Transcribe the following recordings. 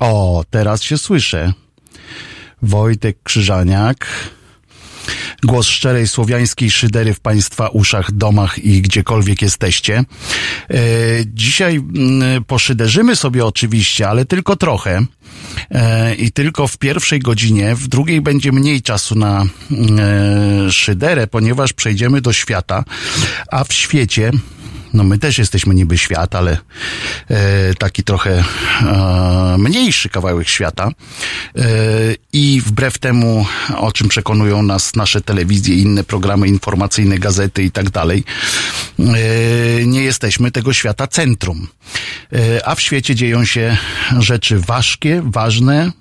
O, teraz się słyszę. Wojtek Krzyżaniak. Głos szczerej słowiańskiej szydery w Państwa uszach, domach i gdziekolwiek jesteście. E, dzisiaj mm, poszyderzymy sobie oczywiście, ale tylko trochę. E, I tylko w pierwszej godzinie, w drugiej będzie mniej czasu na e, szyderę, ponieważ przejdziemy do świata, a w świecie no my też jesteśmy niby świat, ale e, taki trochę e, mniejszy kawałek świata. E, I wbrew temu, o czym przekonują nas nasze telewizje, inne programy informacyjne, gazety i tak dalej, e, nie jesteśmy tego świata centrum. E, a w świecie dzieją się rzeczy ważkie, ważne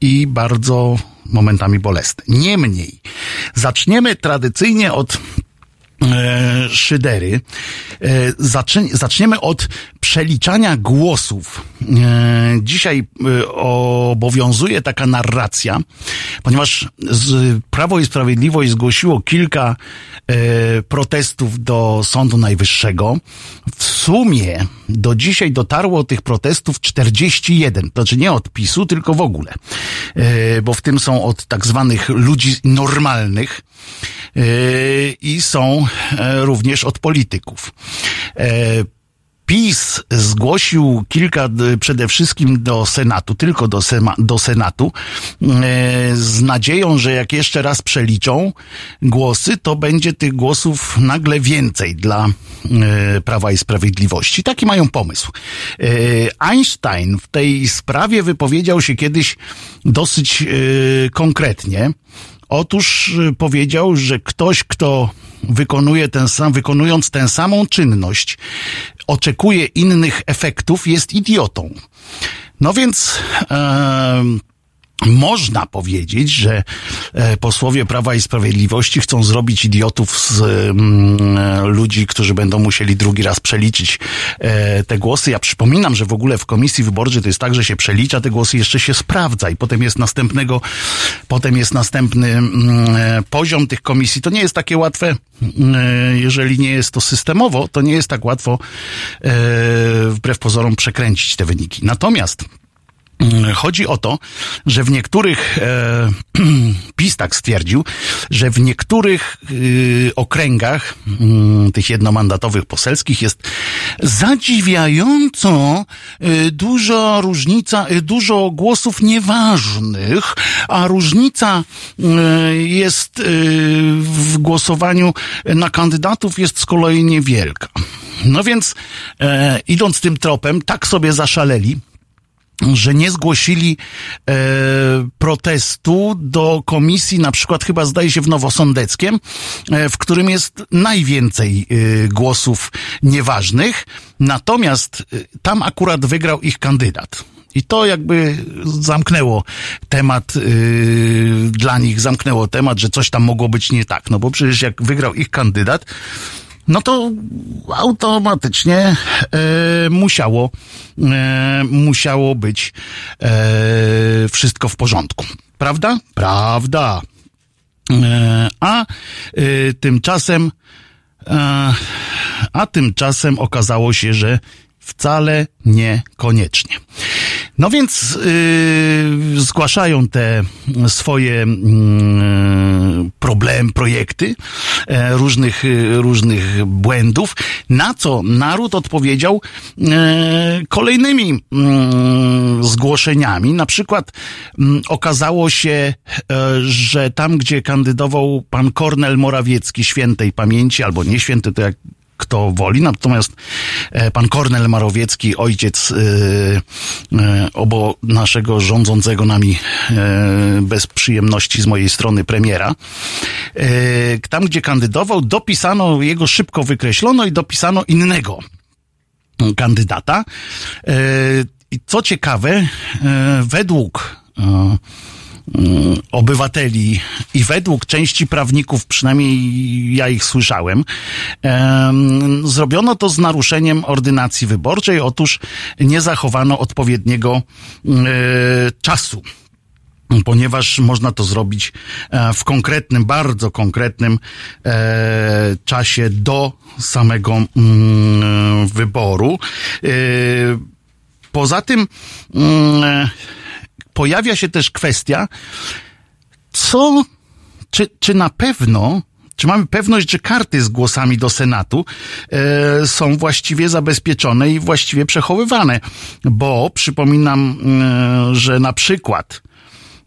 i bardzo momentami bolesne. Niemniej, zaczniemy tradycyjnie od szydery. E, zacznie, zaczniemy od przeliczania głosów. E, dzisiaj e, obowiązuje taka narracja, ponieważ Prawo i Sprawiedliwość zgłosiło kilka e, protestów do Sądu Najwyższego. W sumie do dzisiaj dotarło tych protestów 41. To znaczy nie od PiSu, tylko w ogóle. E, bo w tym są od tak zwanych ludzi normalnych e, i są e, również od polityków. E, PiS zgłosił kilka przede wszystkim do Senatu, tylko do, Sema, do Senatu, e, z nadzieją, że jak jeszcze raz przeliczą głosy, to będzie tych głosów nagle więcej dla Prawa i Sprawiedliwości. Taki mają pomysł. Einstein w tej sprawie wypowiedział się kiedyś dosyć konkretnie. Otóż y, powiedział, że ktoś, kto wykonuje ten sam, wykonując tę samą czynność, oczekuje innych efektów, jest idiotą. No więc em, można powiedzieć, że e, posłowie Prawa i Sprawiedliwości chcą zrobić idiotów z mm, ludzi, którzy będą musieli drugi raz przeliczyć e, te głosy. Ja przypominam, że w ogóle w komisji wyborczej to jest tak, że się przelicza te głosy, jeszcze się sprawdza i potem jest następnego, potem jest następny mm, e, poziom tych komisji. To nie jest takie łatwe, mm, jeżeli nie jest to systemowo, to nie jest tak łatwo wbrew pozorom przekręcić te wyniki. Natomiast Chodzi o to, że w niektórych, e, PiS tak stwierdził, że w niektórych y, okręgach mm, tych jednomandatowych poselskich jest zadziwiająco y, duża różnica, y, dużo głosów nieważnych, a różnica y, jest y, w głosowaniu na kandydatów jest z kolei niewielka. No więc e, idąc tym tropem, tak sobie zaszaleli, że nie zgłosili e, protestu do komisji, na przykład chyba zdaje się w Nowosądeckiem, e, w którym jest najwięcej e, głosów nieważnych, natomiast e, tam akurat wygrał ich kandydat. I to jakby zamknęło temat yy, dla nich, zamknęło temat, że coś tam mogło być nie tak. No bo przecież jak wygrał ich kandydat, no to automatycznie e, musiało, e, musiało być e, wszystko w porządku. Prawda? Prawda. E, a e, tymczasem, e, a tymczasem okazało się, że wcale niekoniecznie. No więc zgłaszają te swoje yy, problem, projekty e, różnych, y, różnych błędów, na co naród odpowiedział e, kolejnymi mm, zgłoszeniami. Na przykład mm, okazało się, e, że tam, gdzie kandydował pan Kornel Morawiecki świętej pamięci, albo nie święty, to jak kto woli. Natomiast e, pan Kornel Marowiecki, ojciec e, e, obo naszego rządzącego nami bez przyjemności z mojej strony premiera, tam gdzie kandydował, dopisano, jego szybko wykreślono i dopisano innego kandydata. I co ciekawe, według obywateli i według części prawników, przynajmniej ja ich słyszałem, zrobiono to z naruszeniem ordynacji wyborczej. Otóż nie zachowano odpowiedniego czasu ponieważ można to zrobić e, w konkretnym, bardzo konkretnym e, czasie do samego mm, wyboru. E, poza tym mm, pojawia się też kwestia, co, czy, czy na pewno czy mamy pewność, że karty z głosami do Senatu e, są właściwie zabezpieczone i właściwie przechowywane? Bo przypominam, e, że na przykład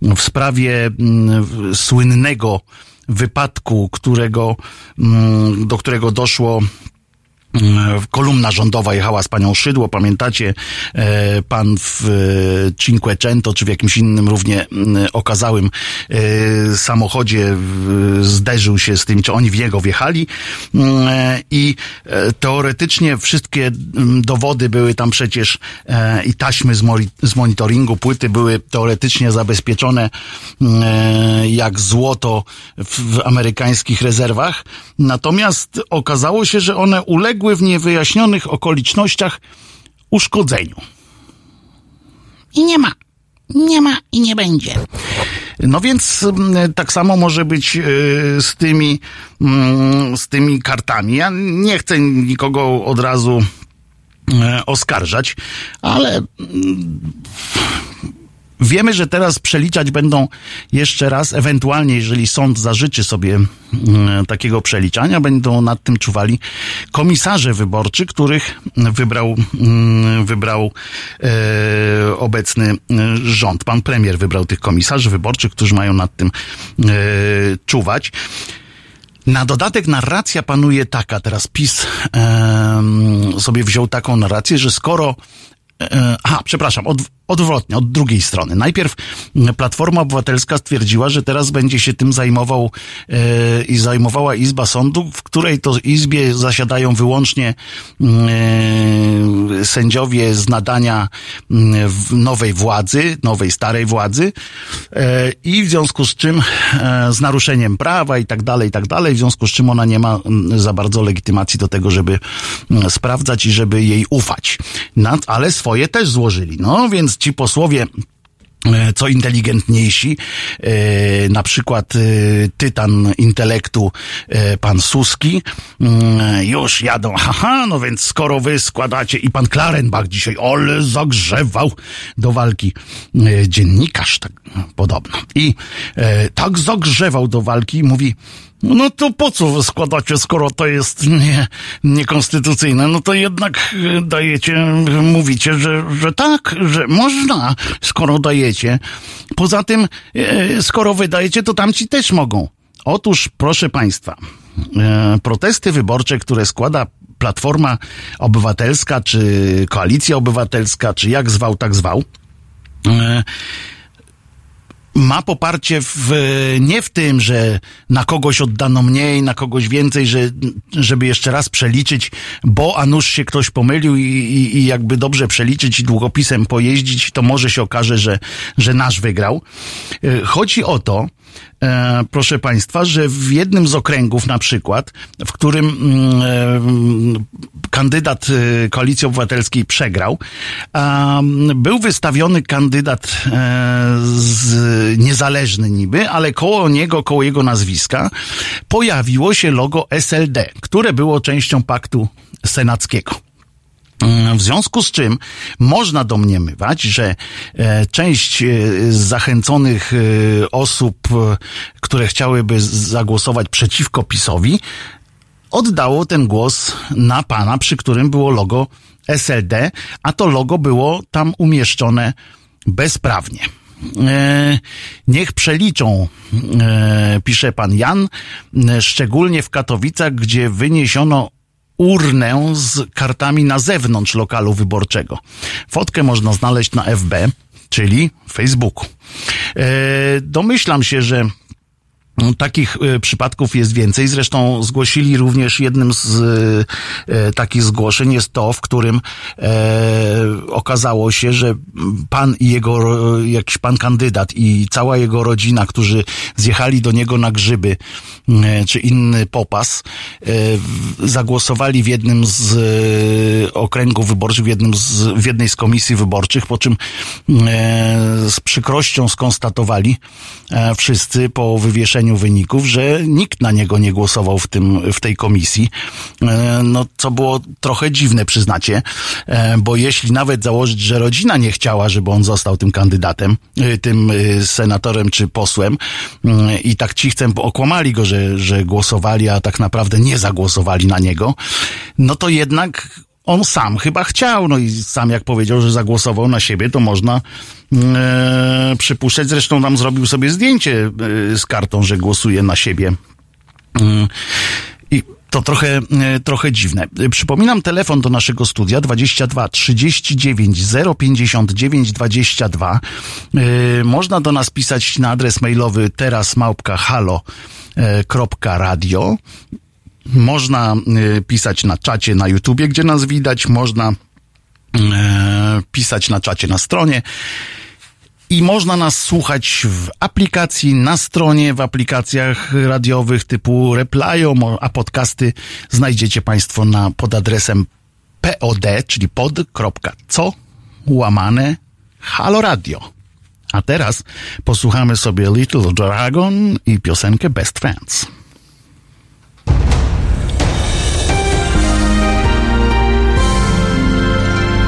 w sprawie mm, słynnego wypadku, którego, mm, do którego doszło kolumna rządowa jechała z panią Szydło, pamiętacie, e, pan w e, Cinquecento, czy w jakimś innym równie okazałym e, samochodzie zderzył się z tym, czy oni w niego wjechali. I teoretycznie wszystkie dowody były tam przecież i taśmy z monitoringu, płyty były teoretycznie zabezpieczone jak złoto w amerykańskich rezerwach, natomiast okazało się, że one uległy uległy w niewyjaśnionych okolicznościach uszkodzeniu. I nie ma. Nie ma i nie będzie. No więc mm, tak samo może być y, z tymi, mm, z tymi kartami. Ja nie chcę nikogo od razu y, oskarżać, ale mm, Wiemy, że teraz przeliczać będą jeszcze raz, ewentualnie, jeżeli sąd zażyczy sobie mm, takiego przeliczania, będą nad tym czuwali komisarze wyborczy, których wybrał, mm, wybrał e, obecny e, rząd. Pan premier wybrał tych komisarzy wyborczych, którzy mają nad tym e, czuwać. Na dodatek narracja panuje taka, teraz PiS e, sobie wziął taką narrację, że skoro E, aha, przepraszam, od, odwrotnie, od drugiej strony. Najpierw Platforma Obywatelska stwierdziła, że teraz będzie się tym zajmował e, i zajmowała Izba Sądu, w której to Izbie zasiadają wyłącznie e, sędziowie z nadania nowej władzy, nowej starej władzy e, i w związku z czym z naruszeniem prawa i tak dalej, i tak dalej, w związku z czym ona nie ma za bardzo legitymacji do tego, żeby sprawdzać i żeby jej ufać. Ale swoje też złożyli. No więc ci posłowie e, co inteligentniejsi, e, na przykład e, tytan intelektu pan Suski, mm, już jadą, haha, no więc skoro wy składacie i pan Klarenbach dzisiaj, ole zagrzewał do walki dziennikarz, tak podobno. I tak zagrzewał do walki, mówi, no to po co składacie, skoro to jest nie, niekonstytucyjne? No to jednak e, dajecie, mówicie, że, że tak, że można, skoro dajecie. Poza tym, e, skoro wydajecie, to tamci też mogą. Otóż, proszę Państwa, e, protesty wyborcze, które składa Platforma Obywatelska, czy Koalicja Obywatelska, czy jak zwał, tak zwał, ma poparcie w, nie w tym, że na kogoś oddano mniej, na kogoś więcej, że, żeby jeszcze raz przeliczyć, bo a nuż się ktoś pomylił i, i, i jakby dobrze przeliczyć i długopisem pojeździć, to może się okaże, że, że nasz wygrał. E, chodzi o to, e, proszę Państwa, że w jednym z okręgów na przykład, w którym mm, e, kandydat e, Koalicji Obywatelskiej przegrał, był wystawiony kandydat e, z, niezależny niby, ale koło niego, koło jego nazwiska pojawiło się logo SLD, które było częścią paktu senackiego. W związku z czym można domniemywać, że e, część e, zachęconych e, osób, które chciałyby zagłosować przeciwko PiSowi, oddało ten głos na pana, przy którym było logo SLD, a to logo było tam umieszczone bezprawnie. Niech przeliczą, pisze pan Jan, szczególnie w Katowicach, gdzie wyniesiono urnę z kartami na zewnątrz lokalu wyborczego. Fotkę można znaleźć na FB, czyli Facebooku. E, domyślam się, że takich y, przypadków jest więcej. Zresztą zgłosili również jednym z y, takich zgłoszeń jest to, w którym e, okazało się, że pan i jego, jakiś pan kandydat i cała jego rodzina, którzy zjechali do niego na grzyby, e, czy inny popas, e, zagłosowali w jednym z e, okręgów wyborczych, w, jednym z, w jednej z komisji wyborczych, po czym e, z przykrością skonstatowali e, wszyscy po wywieszeniu wyników, że nikt na niego nie głosował w, tym, w tej komisji. E, no, co było trochę dziwne, przyznacie, e, bo jeśli nawet założyć, że rodzina nie chciała, żeby on został tym kandydatem, e, tym senatorem czy posłem i tak cichcem okłamali go, że, że głosowali, a tak naprawdę nie zagłosowali na niego, no to jednak on sam chyba chciał, no i sam jak powiedział, że zagłosował na siebie, to można e, przypuszczać. Zresztą tam zrobił sobie zdjęcie e, z kartą, że głosuje na siebie. E, I to trochę, e, trochę dziwne. Przypominam telefon do naszego studia 22 39 059 22. E, można do nas pisać na adres mailowy teraz małpka halo e, radio można y, pisać na czacie na YouTubie, gdzie nas widać, można e, pisać na czacie na stronie. I można nas słuchać w aplikacji, na stronie, w aplikacjach radiowych typu Replyo, a podcasty znajdziecie Państwo na, pod adresem pod, czyli pod.co łamane Halo Radio. A teraz posłuchamy sobie Little Dragon i piosenkę Best Friends.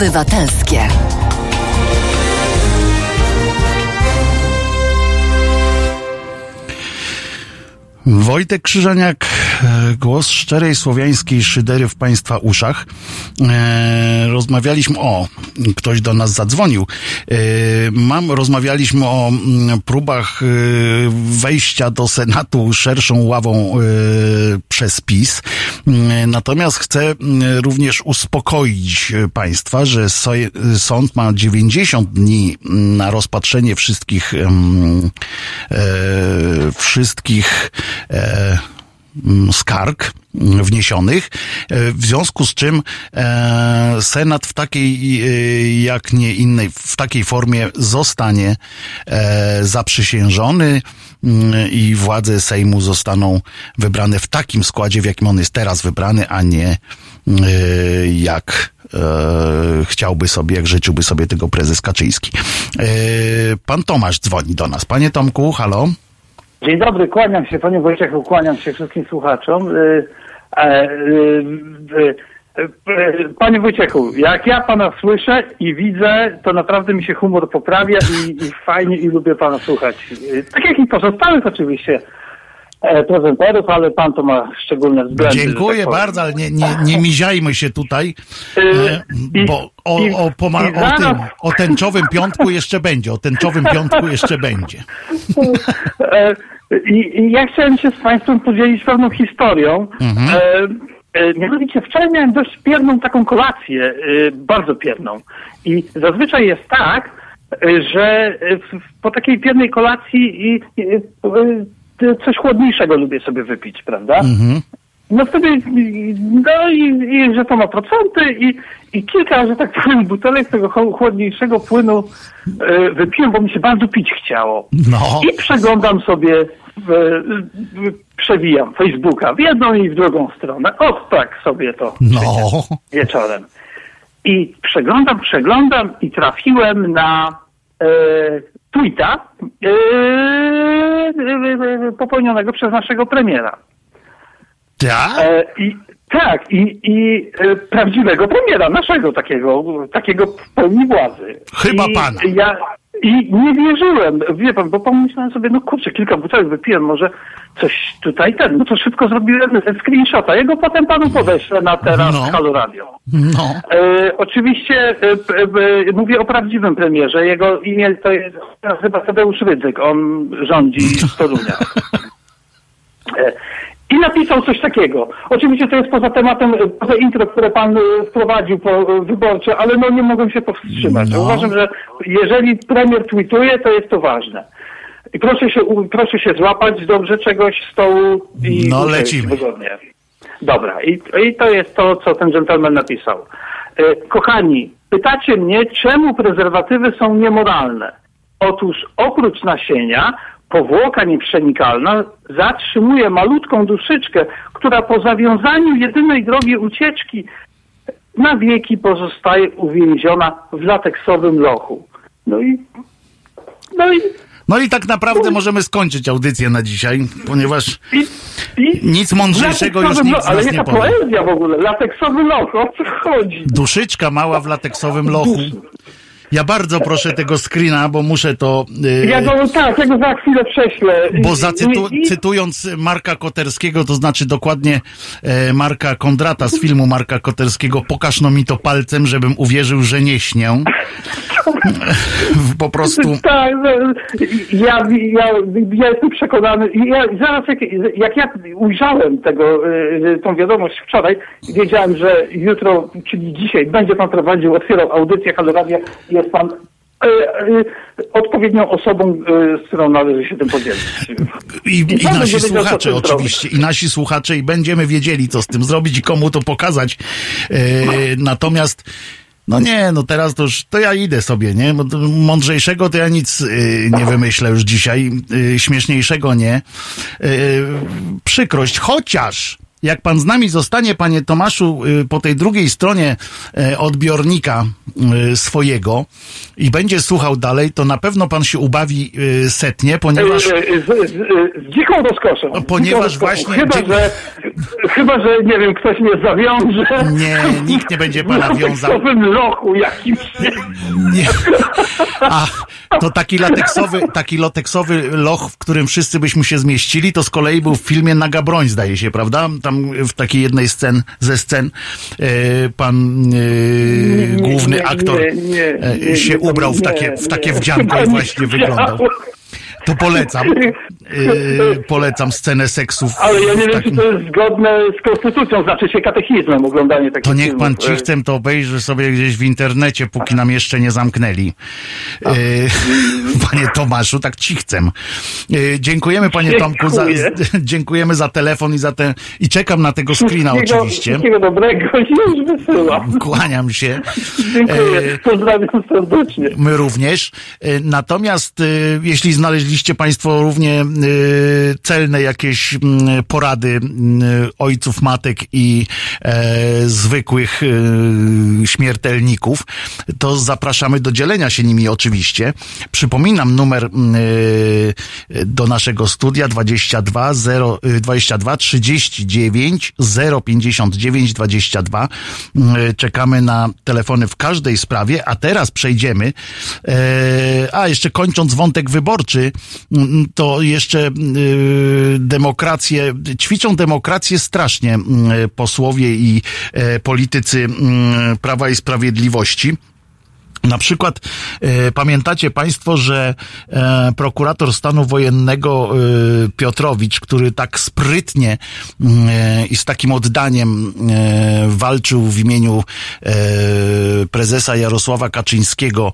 Obywatelskie. Wojtek Krzyżaniak, e, głos szczerej słowiańskiej szydery w Państwa uszach. E, rozmawialiśmy o, ktoś do nas zadzwonił. E, mam, rozmawialiśmy o mm, próbach e, wejścia do Senatu szerszą ławą e, przez PiS. Natomiast chcę mm, również uspokoić Państwa, że sąd ma 90 dni na rozpatrzenie wszystkich, e, wszystkich e, mm, skarg wniesionych, e, w związku z czym e, Senat w takiej, e, jak nie innej, w takiej formie zostanie zaprzysiężony mm, i władze Sejmu zostaną wybrane w takim składzie, w jakim on jest teraz wybrany, a nie jak chciałby sobie, jak życzyłby sobie tego prezes Kaczyński. Pan Tomasz dzwoni do nas. Panie Tomku, halo? Dzień dobry, kłaniam się panie Wojciechu, kłaniam się wszystkim słuchaczom. Y, e, y, y, Panie Wojciechu, jak ja pana słyszę i widzę, to naprawdę mi się humor poprawia i, i fajnie i lubię pana słuchać. Tak jak i pozostałych oczywiście prezenterów, ale pan to ma szczególne względy. że Dziękuję tak bardzo, ale nie, nie, nie miziajmy się tutaj, Y, e, bo o, o, poma- o, tym, o tęczowym piątku jeszcze będzie, o tęczowym piątku jeszcze będzie. E, I, ja chciałem się z Państwem podzielić pewną historią. E, e, mianowicie wczoraj miałem dość pierną taką kolację, e, bardzo pierną. I zazwyczaj jest tak, e, że e, po takiej piernej kolacji i, e, coś chłodniejszego lubię sobie wypić, prawda? No wtedy, no i, i że to ma procenty i, i kilka, że tak powiem, butelek tego chłodniejszego płynu e, wypiłem, bo mi się bardzo pić chciało. No, I przeglądam sobie, w, w, przewijam Facebooka w jedną i w drugą stronę. O, tak sobie to no, wieczorem. I przeglądam, przeglądam i trafiłem na tweeta e, e, popełnionego przez naszego premiera. tak? E, I tak, i, i e, prawdziwego premiera, naszego takiego, takiego w pełni władzy. Chyba I pana. Ja i nie wierzyłem, wie pan, bo pomyślałem sobie, no kurczę, kilka butelek wypiłem, może coś tutaj ten, no to szybko zrobiłem screenshota, jego potem panu podeślę na teraz No. Halo Radio. No, E, oczywiście e, e, mówię o prawdziwym premierze. Jego imię to jest chyba Tadeusz Rydzyk. On rządzi z Torunia. E, I napisał coś takiego. Oczywiście to jest poza tematem, e, poza intro, które pan e, wprowadził po wyborcze, ale no nie mogłem się powstrzymać. No. Uważam, że jeżeli premier tweetuje, to jest to ważne. I proszę się, proszę się złapać dobrze czegoś z stołu i No, lecimy. wygodnie. Dobra, i, i to jest to, co ten gentleman napisał. Kochani, pytacie mnie, czemu prezerwatywy są niemoralne? Otóż oprócz nasienia, powłoka nieprzenikalna zatrzymuje malutką duszyczkę, która po zawiązaniu jedynej drogi ucieczki na wieki pozostaje uwięziona w lateksowym lochu. No i... No i... no i tak naprawdę możemy skończyć audycję na dzisiaj, ponieważ i, i nic mądrzejszego już nikt lo- Ale nas nie jaka powie. poezja w ogóle, lateksowy loch, o co chodzi? Duszyczka mała w lateksowym lochu. Ja bardzo proszę tego screena, bo muszę to... y, Ja go, tak, ja go za chwilę prześlę. Bo zacytu, cytując Marka Koterskiego, to znaczy dokładnie e, Marka Kondrata z filmu Marka Koterskiego, pokaż no mi to palcem, żebym uwierzył, że nie śnię. po prostu... Tak, ja, ja, ja jestem przekonany. Ja, zaraz jak, jak ja ujrzałem tego, y, tą wiadomość wczoraj, wiedziałem, że jutro, czyli dzisiaj, będzie pan prowadził, otwierał audycję Halo Radia i jest pan y, y, odpowiednią osobą, y, z którą należy się tym podzielić. I, i nasi słuchacze oczywiście, i nasi słuchacze, i będziemy wiedzieli, co z tym zrobić i komu to pokazać. E, natomiast No nie, no teraz to już, to ja idę sobie, nie? Mądrzejszego to ja nic y, nie wymyślę już dzisiaj, y, śmieszniejszego nie. Y, przykrość, chociaż jak pan z nami zostanie, panie Tomaszu, y, po tej drugiej stronie y, odbiornika y, swojego i będzie słuchał dalej, to na pewno pan się ubawi y, setnie, ponieważ... E, e, Z, z, z dziką rozkoszą. No, ponieważ dziką właśnie- Chyba, że, chyba, że nie wiem, ktoś mnie zawiąże. Nie, nikt nie będzie pana w wiązał. lateksowym lochu jakimś. Nie. A to taki lateksowy, taki lateksowy loch, w którym wszyscy byśmy się zmieścili, to z kolei był w filmie Naga Broń, zdaje się, prawda? Tam w takiej jednej scen, ze scen e, pan e, główny nie, aktor nie, nie, e, nie, się nie, ubrał w nie, takie, w takie nie. wdzianko i nie właśnie wyglądał. To polecam. E, polecam scenę seksu. w Ale ja nie wiem, takim- czy to jest zgodne z konstytucją, znaczy się katechizmem oglądanie takich To niech pan filmów. cichcem to obejrzy sobie gdzieś w internecie, póki nam jeszcze nie zamknęli. E, panie Tomaszu, tak cichcem. E, dziękujemy panie Tomku, za, Dziękuję. dziękujemy za telefon i za ten, i czekam na tego screena Wszystkiego- oczywiście. Wszystkiego dobrego już wysyłam. Kłaniam się. Dziękuję. E, Pozdrawiam serdecznie. My również. E, Natomiast e, jeśli znaleźliście Państwo równie e, celne jakieś m, porady m, ojców, matek i e, zwykłych e, śmiertelników, to zapraszamy do dzielenia się nimi oczywiście. Przypominam numer do naszego studia 22 0, e, 22 39 059 22. M, Czekamy na telefony w każdej sprawie, a teraz przejdziemy. E, a jeszcze kończąc wątek wyborczy, to jeszcze e, demokrację, ćwiczą demokrację strasznie m, posłowie i e, politycy Prawa i Sprawiedliwości. Na przykład e, pamiętacie Państwo, że e, prokurator stanu wojennego e, Piotrowicz, który tak sprytnie i z takim oddaniem walczył w imieniu prezesa Jarosława Kaczyńskiego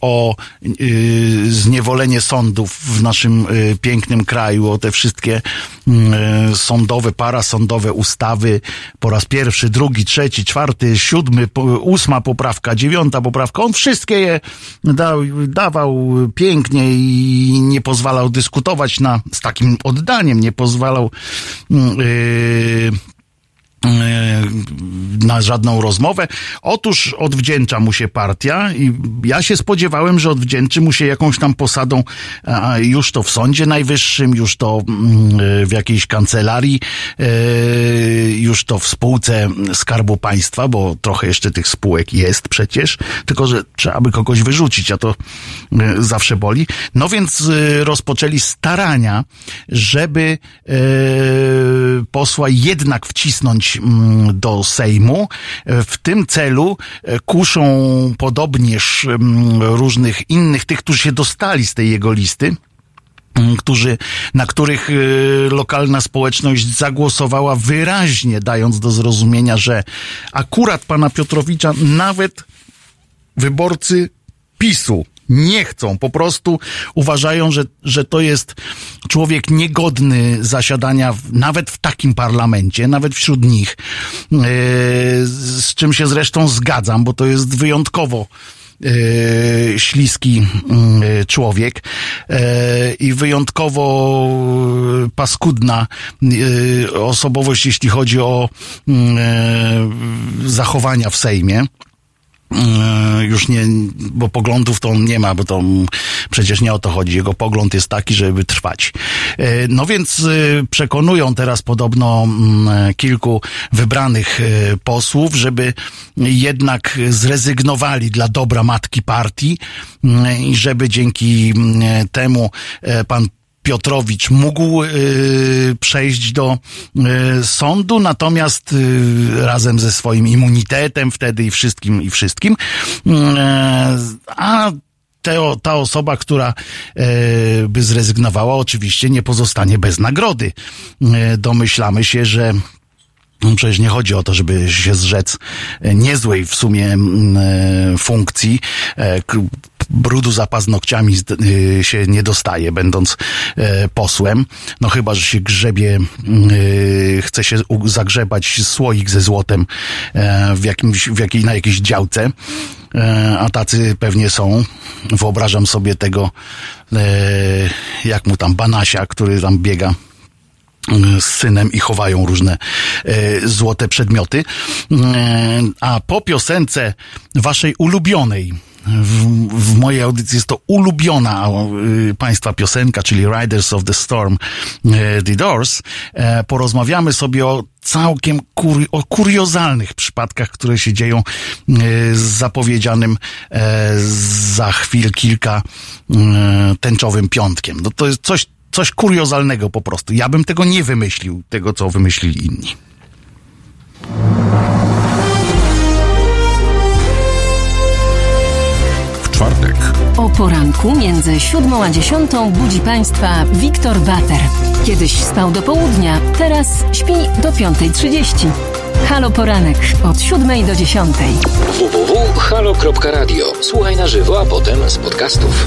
o zniewolenie sądów w naszym pięknym kraju, o te wszystkie sądowe, parasądowe ustawy po raz pierwszy, drugi, trzeci, czwarty, siódmy, ósma poprawka, dziewiąta poprawka. On wszystkie je dał, dawał pięknie i nie pozwalał dyskutować na, z takim oddaniem, nie pozwalał yy, na żadną rozmowę. Otóż odwdzięcza mu się partia i ja się spodziewałem, że odwdzięczy mu się jakąś tam posadą już to w Sądzie Najwyższym, już to mm, w jakiejś kancelarii, e, już to w spółce Skarbu Państwa, bo trochę jeszcze tych spółek jest przecież, tylko że trzeba by kogoś wyrzucić, a to e, zawsze boli. No więc e, rozpoczęli starania, żeby e, posła jednak wcisnąć mm, do Sejmu. E, W tym celu e, kuszą podobnież mm, różnych innych, tych, którzy się dostali z tej jego listy, mm, którzy, na których y, lokalna społeczność zagłosowała wyraźnie, dając do zrozumienia, że akurat pana Piotrowicza nawet wyborcy PiSu nie chcą, po prostu uważają, że, że to jest człowiek niegodny zasiadania w, nawet w takim parlamencie, nawet wśród nich, yy, z czym się zresztą zgadzam, bo to jest wyjątkowo yy, śliski yy, człowiek yy, i wyjątkowo paskudna osobowość, jeśli chodzi o yy, zachowania w Sejmie. Yy, już nie, bo poglądów to on nie ma, bo to przecież nie o to chodzi. Jego pogląd jest taki, żeby trwać. Yy, No więc yy, przekonują teraz podobno kilku wybranych posłów, żeby jednak zrezygnowali dla dobra matki partii i żeby dzięki temu pan Piotrowicz mógł y, przejść do y, sądu, natomiast y, razem ze swoim immunitetem wtedy i wszystkim i wszystkim. Y, a te, ta osoba, która y, by zrezygnowała, oczywiście nie pozostanie bez nagrody. Y, domyślamy się, że no Przecież nie chodzi o to, żeby się zrzec niezłej w sumie mm, funkcji, brudu za paznokciami y, się nie dostaje, będąc e, posłem. No chyba, że się grzebie, y, chce się zagrzebać słoik ze złotem e, w jakimś, w jakiej, na jakiejś działce. E, a tacy pewnie są. Wyobrażam sobie tego, jak mu tam Banasia, który tam biega z synem i chowają różne złote przedmioty. A po piosence waszej ulubionej, w, w, mojej audycji jest to ulubiona y, państwa piosenka, czyli Riders of the Storm, y, The Doors. E, porozmawiamy sobie o całkiem kur, o kuriozalnych przypadkach, które się dzieją z zapowiedzianym e, za chwil kilka tęczowym piątkiem. No to jest coś coś kuriozalnego po prostu. Ja bym tego nie wymyślił, tego co wymyślili inni. Poranku między siódmą a dziesiątą budzi Państwa Wiktor Bater. Kiedyś spał do południa, teraz śpi do piątej trzydzieści. Halo Poranek od siódmej do dziesiątej. www.halo.radio. Słuchaj na żywo, a potem z podcastów.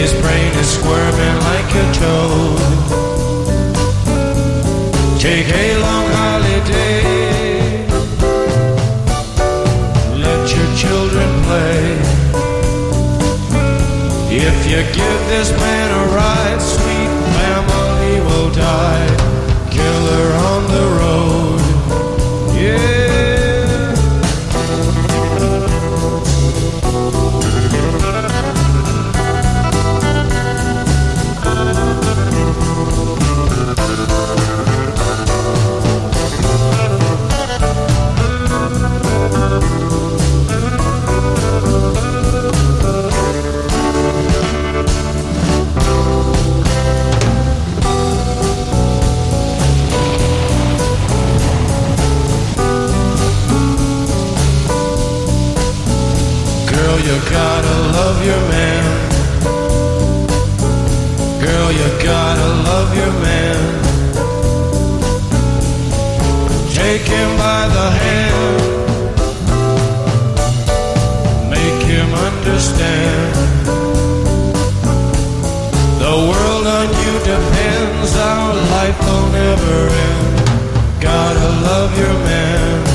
His brain is squirming like a toad. Take a long holiday. Let your children play. If you give this man a ride, sweet family will die. Killer on the road. Your man. Girl, you gotta love your man. Take him by the hand. Make him understand. The world on you depends. Our life will never end. Gotta love your man.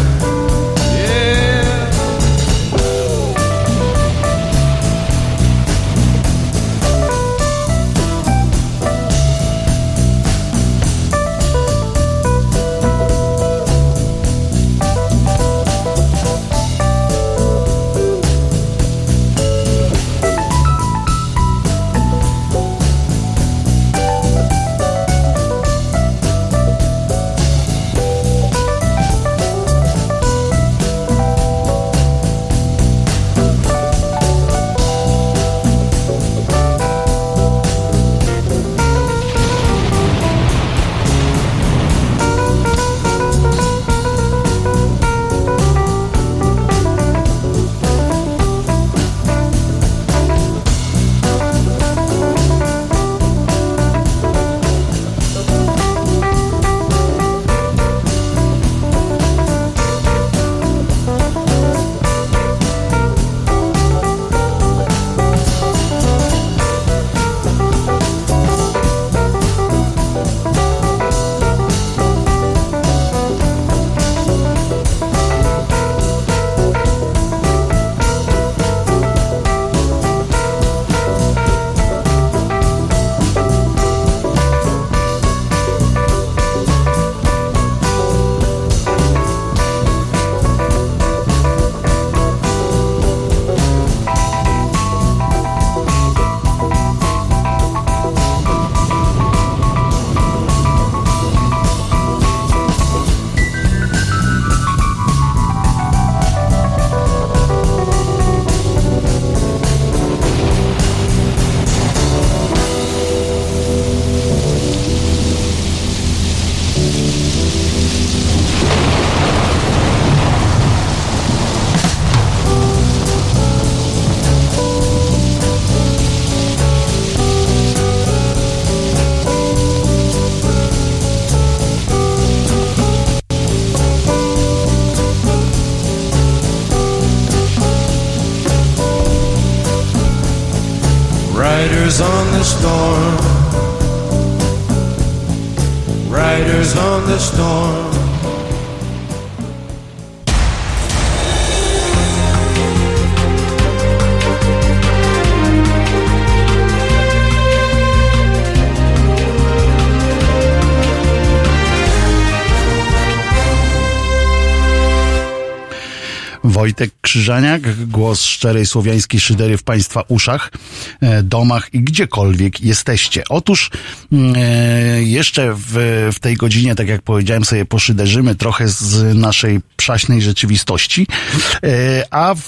Krzyżaniak, głos szczerej słowiańskiej szydery w Państwa uszach, e, domach i gdziekolwiek jesteście. Otóż mm, e, jeszcze w, w tej godzinie, tak jak powiedziałem, sobie poszyderzymy trochę z naszej przaśnej rzeczywistości, e, a w,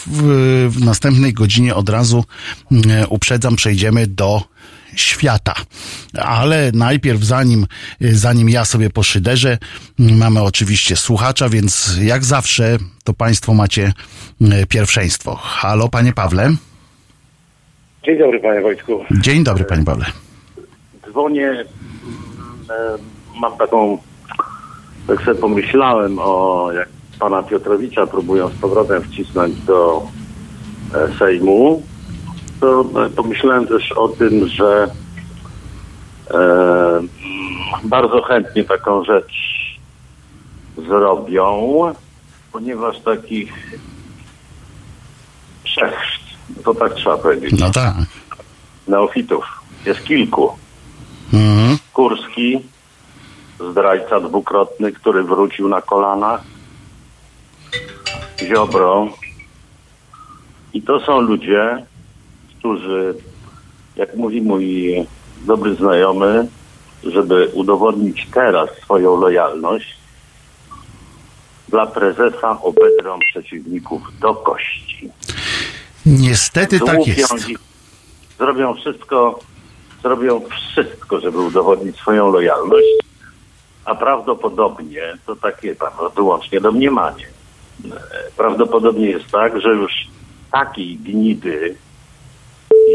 w następnej godzinie od razu mm, uprzedzam, przejdziemy do świata. Ale najpierw, zanim, zanim ja sobie poszyderzę, mamy oczywiście słuchacza, więc jak zawsze to Państwo macie e, pierwszeństwo. Halo, Panie Pawle. Dzień dobry, panie Wojtku. Dzień dobry, Panie Pawle. Dzwonię, mm, e, mam taką, tak sobie pomyślałem o, jak pana Piotrowicza próbują z powrotem wcisnąć do e, Sejmu, to e, pomyślałem też o tym, że e, bardzo chętnie taką rzecz zrobią, ponieważ takich przechrzt, to tak trzeba powiedzieć, No tak. neofitów jest kilku. Mhm. Kurski, zdrajca dwukrotny, który wrócił na kolanach. Ziobro. I to są ludzie, którzy, jak mówi mój dobry znajomy, żeby udowodnić teraz swoją lojalność, dla prezesa obedrą przeciwników do kości. Niestety tak Złupią jest. ich, zrobią wszystko, zrobią wszystko, żeby udowodnić swoją lojalność, a prawdopodobnie, to takie tam wyłącznie domniemanie, prawdopodobnie jest tak, że już takiej gnidy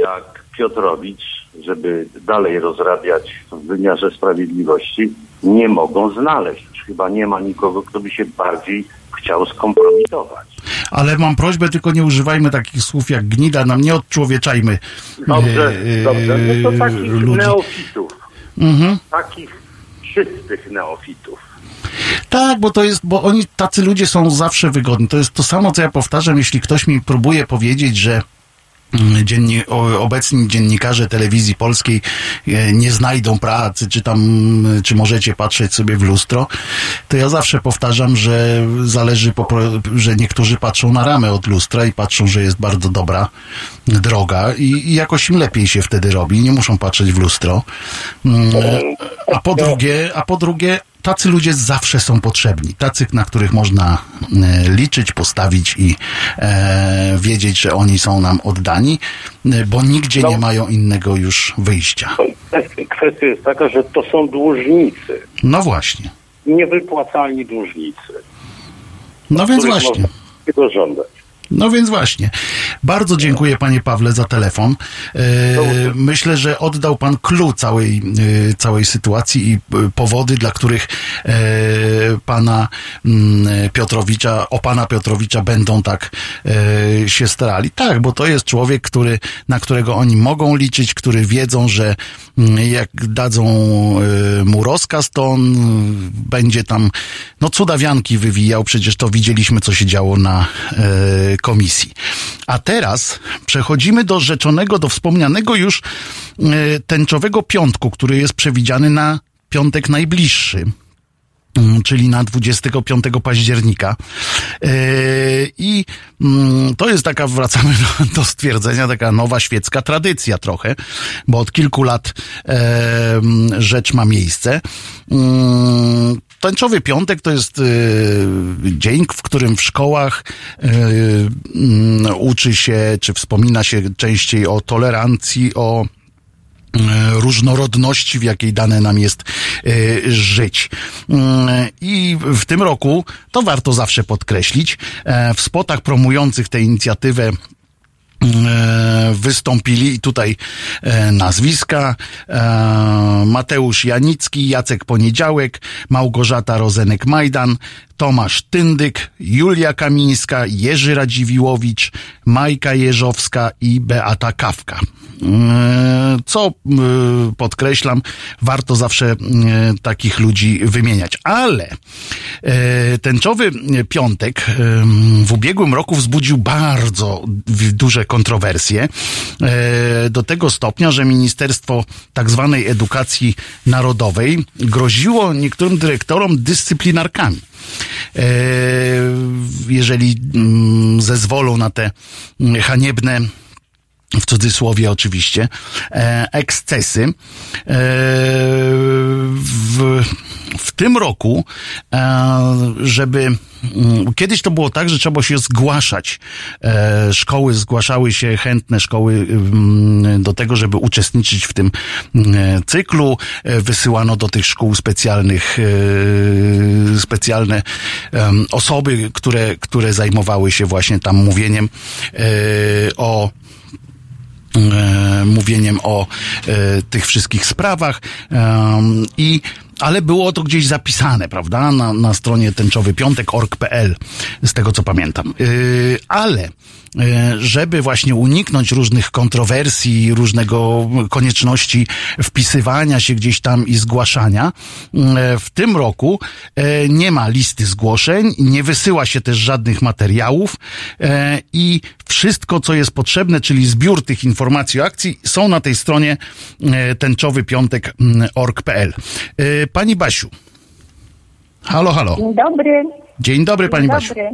jak Piotrowicz, żeby dalej rozrabiać w wymiarze sprawiedliwości, nie mogą znaleźć. Chyba nie ma nikogo, kto by się bardziej chciał skompromitować. Ale mam prośbę, tylko nie używajmy takich słów jak gnida, nam nie odczłowieczajmy Dobrze, e, dobrze. No to takich ludzi. neofitów, Mhm. takich czystych neofitów. Tak, bo to jest, bo oni, tacy ludzie są zawsze wygodni. To jest to samo, co ja powtarzam, jeśli ktoś mi próbuje powiedzieć, że Dzienni, obecni dziennikarze telewizji polskiej e, nie znajdą pracy, czy tam, czy możecie patrzeć sobie w lustro, to ja zawsze powtarzam, że zależy, po, że niektórzy patrzą na ramę od lustra i patrzą, że jest bardzo dobra droga i, i jakoś im lepiej się wtedy robi, nie muszą patrzeć w lustro. Mm, A po drugie, a po drugie, tacy ludzie zawsze są potrzebni. Tacy, na których można e, liczyć, postawić i e, wiedzieć, że oni są nam oddani, e, bo nigdzie No. nie mają innego już wyjścia. Kwestia jest taka, że to są dłużnicy, No właśnie. niewypłacalni dłużnicy, No więc właśnie. tego żądać. No więc właśnie. Bardzo dziękuję panie Pawle za telefon. E, myślę, że oddał pan clue całej, e, całej sytuacji i e, powody, dla których pana mm, Piotrowicza, o pana Piotrowicza będą tak się starali. Tak, bo to jest człowiek, który, na którego oni mogą liczyć, który wiedzą, że mm, jak dadzą mu rozkaz, to on e, będzie tam, no cudawianki wywijał, przecież to widzieliśmy, co się działo na komisji. A teraz przechodzimy do rzeczonego, do wspomnianego już e, tęczowego piątku, który jest przewidziany na piątek najbliższy mm, czyli na 25 października. E, I mm, to jest taka, wracamy do, stwierdzenia, taka nowa świecka tradycja trochę, bo od kilku lat e, mm, rzecz ma miejsce. Tęczowy piątek to jest e, dzień, w którym w szkołach e, mm, uczy się, czy wspomina się częściej o tolerancji, o e, różnorodności, w jakiej dane nam jest e, żyć. Mm, I w tym roku, to warto zawsze podkreślić, e, w spotach promujących tę inicjatywę wystąpili i tutaj e, nazwiska e, Mateusz Janicki, Jacek Poniedziałek, Małgorzata Rozenek-Majdan. Tomasz Tyndyk, Julia Kamińska, Jerzy Radziwiłowicz, Majka Jeżowska i Beata Kawka. E, Co e, podkreślam, warto zawsze e, takich ludzi wymieniać. Ale tęczowy piątek w ubiegłym roku wzbudził bardzo duże kontrowersje. Do tego stopnia, że Ministerstwo tak zwanej edukacji narodowej groziło niektórym dyrektorom dyscyplinarkami. E, Jeżeli mm, zezwolą na te mm, haniebne w cudzysłowie oczywiście, e, ekscesy. E, w, w tym roku, e, żeby mm, Kiedyś to było tak, że trzeba się zgłaszać. E, szkoły zgłaszały się, chętne szkoły mm, do tego, żeby uczestniczyć w tym mm, cyklu. E, Wysyłano do tych szkół specjalnych, specjalne osoby, które, które zajmowały się właśnie tam mówieniem o mówieniem o tych wszystkich sprawach i ale było to gdzieś zapisane, prawda, na, na stronie tęczowypiątek.org.pl, z tego co pamiętam. Yy, ale e, żeby właśnie uniknąć różnych kontrowersji, różnego konieczności wpisywania się gdzieś tam i zgłaszania, e, w tym roku e, nie ma listy zgłoszeń, nie wysyła się też żadnych materiałów e, i wszystko, co jest potrzebne, czyli zbiór tych informacji o akcji, są na tej stronie e, tęczowypiątek.org.pl. Pani Basiu. Halo, halo. Dzień dobry. Dzień dobry, Pani Dzień Basiu. dobry.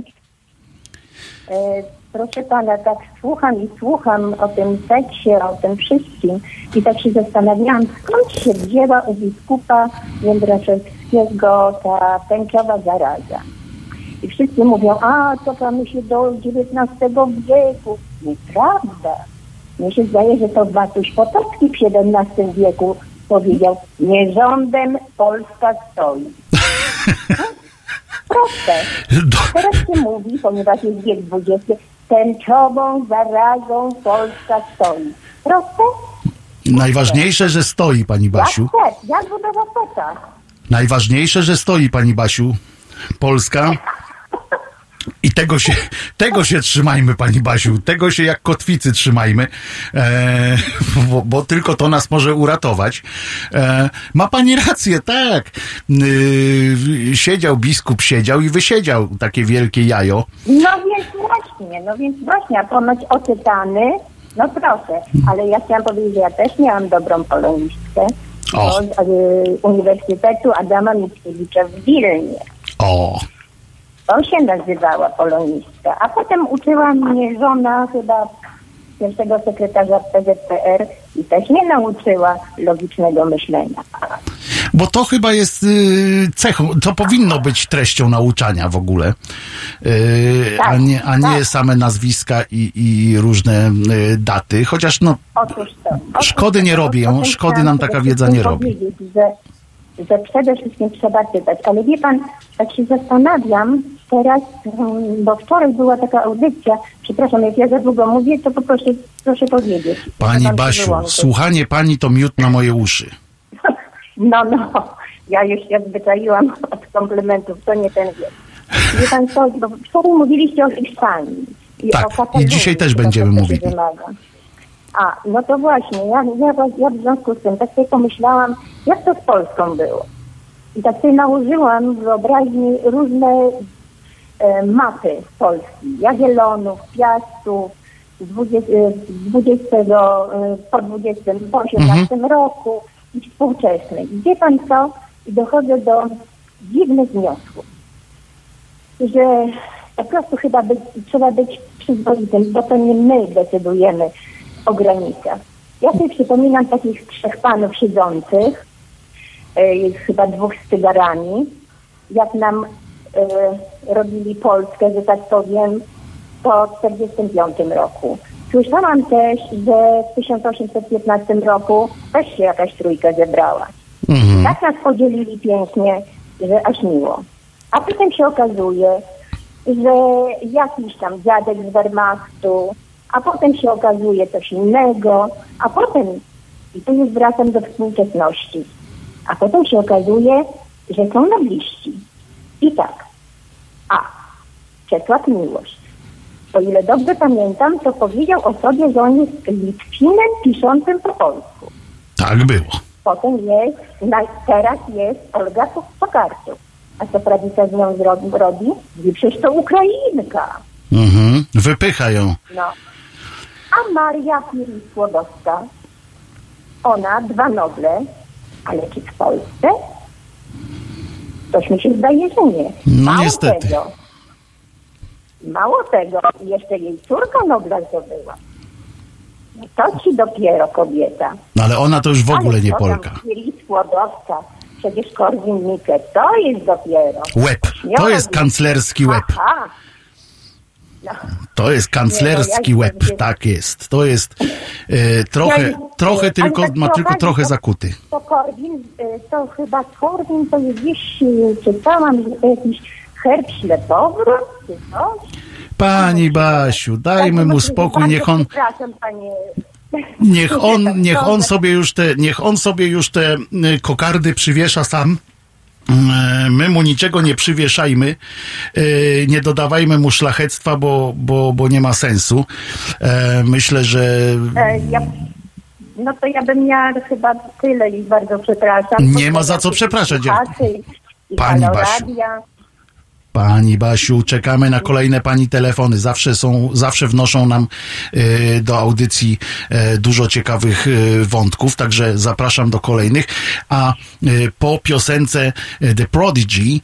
E, proszę pana, tak słucham i słucham o tym seksie, o tym wszystkim i tak się zastanawiałam, skąd się wzięła u biskupa Jędraszewskiego ta tęczowa zaraza. I wszyscy mówią, a to tam się do XIX wieku. Nieprawda. Mnie się zdaje, że to Batuś Potocki w XVII wieku powiedział, nie rządem Polska stoi. Proste. Teraz się mówi, ponieważ jest wiek XX, tęczową zarazą Polska stoi. Proste? najważniejsze, że stoi, Pani Basiu. Jak chcesz, jak budowa. Najważniejsze, że stoi, Pani Basiu. Polska. I tego się, tego się trzymajmy, Pani Basiu. Tego się jak kotwicy trzymajmy, e, bo, bo tylko to nas może uratować. E, ma Pani rację, tak. Y, siedział biskup, siedział i wysiedział takie wielkie jajo. No więc właśnie, no więc właśnie, a ponoć oczytany, no proszę, ale ja chciałam powiedzieć, że ja też miałam dobrą polonistkę O. od y, Uniwersytetu Adama Mickiewicza w Wilnie. O, To się nazywała polonistka. A potem uczyła mnie żona chyba pierwszego sekretarza PZPR i też mnie nauczyła logicznego myślenia. bo to chyba jest y, cechą, to powinno być treścią nauczania w ogóle, y, a Tak, nie, a nie tak. same nazwiska i, i różne y, daty, chociaż no Otóż to. Otóż Szkody nie robią, szkody nam taka wiedza nie robi. Że, że przede wszystkim trzeba czytać. Ale wie pan, tak się zastanawiam teraz, mm, bo wczoraj była taka audycja, przepraszam, jak ja za długo mówię, to poproszę, proszę powiedzieć. Pani Basiu, słuchanie pani to miód na moje uszy. No, no, ja już się zwyczaiłam od komplementów, to nie ten wiek. Wie pan co, bo wczoraj mówiliście o Hiszpanii. I Tak, i dzisiaj też będziemy mówili. wymaga. A, no to właśnie, ja, ja, ja w związku z tym tak sobie pomyślałam, jak to z Polską było. I tak sobie nałożyłam w wyobraźni różne e, mapy Polski, Jagiellonów, Piastów, z 20, e, z 20 e, po 20, po 18 roku i współczesnej. I wie pan co? I dochodzę do dziwnych wniosków, że po prostu chyba być, trzeba być przyzwoitym, bo to nie my decydujemy o granicach. Ja sobie przypominam takich trzech panów siedzących, e, chyba dwóch z cygarami, jak nam e, robili Polskę, że tak powiem, po 1945 roku. Słyszałam też, że w 1815 roku też się jakaś trójka zebrała. Mhm. Tak nas podzielili pięknie, że aż miło. A potem się okazuje, że jakiś tam dziadek z Wehrmachtu, a potem się okazuje coś innego, a potem, i tu już wracam do współczesności, a potem się okazuje, że są nobliści. I tak, A. Czesław Miłość. O ile dobrze pamiętam, to powiedział o sobie, że on jest Litwinem piszącym po polsku. Tak było. Potem jest, na, teraz jest Olga Tokarczuk. A co prawica z nią robi? Mówi, Przecież to Ukrainka. Mhm. Wypycha ją. No. A Maria Curie-Skłodowska, ona dwa Noble, ale czy w Polsce? Coś mi się zdaje, że nie. No Mało niestety. Tego, mało tego, jeszcze jej córka Nobla zdobyła. To ci dopiero kobieta. No ale ona to już w ogóle Ale nie Polka. Curie-Skłodowska, przecież Korwin-Mikke, to jest dopiero. Łeb. To jest kanclerski łeb. Aha. To jest kanclerski no ja łeb. Tak jest. To jest e, trochę, Ja- trochę tylko, tak ma tylko trochę to- zakuty. To Korwin, y, to chyba Korwin to jest gdzieś, czytałam, że to jakiś herb ślepowrót, czy coś. Pani Basiu, dajmy mu spokój, Bardzo niech on, Przepraszam, panie. niech on, tak niech on sobie już te, niech on sobie już te y, kokardy przywiesza sam. Y, My mu niczego nie przywieszajmy, y, nie dodawajmy mu szlachectwa, bo, bo, bo nie ma sensu. E, Myślę, że E, ja, no to ja bym miała chyba tyle i bardzo przepraszam. Nie ma za co przepraszać. Pani Basiu. Pani Basiu, czekamy na kolejne pani telefony. Zawsze są, zawsze wnoszą nam e, do audycji e, dużo ciekawych e, wątków, także zapraszam do kolejnych. A po piosence The Prodigy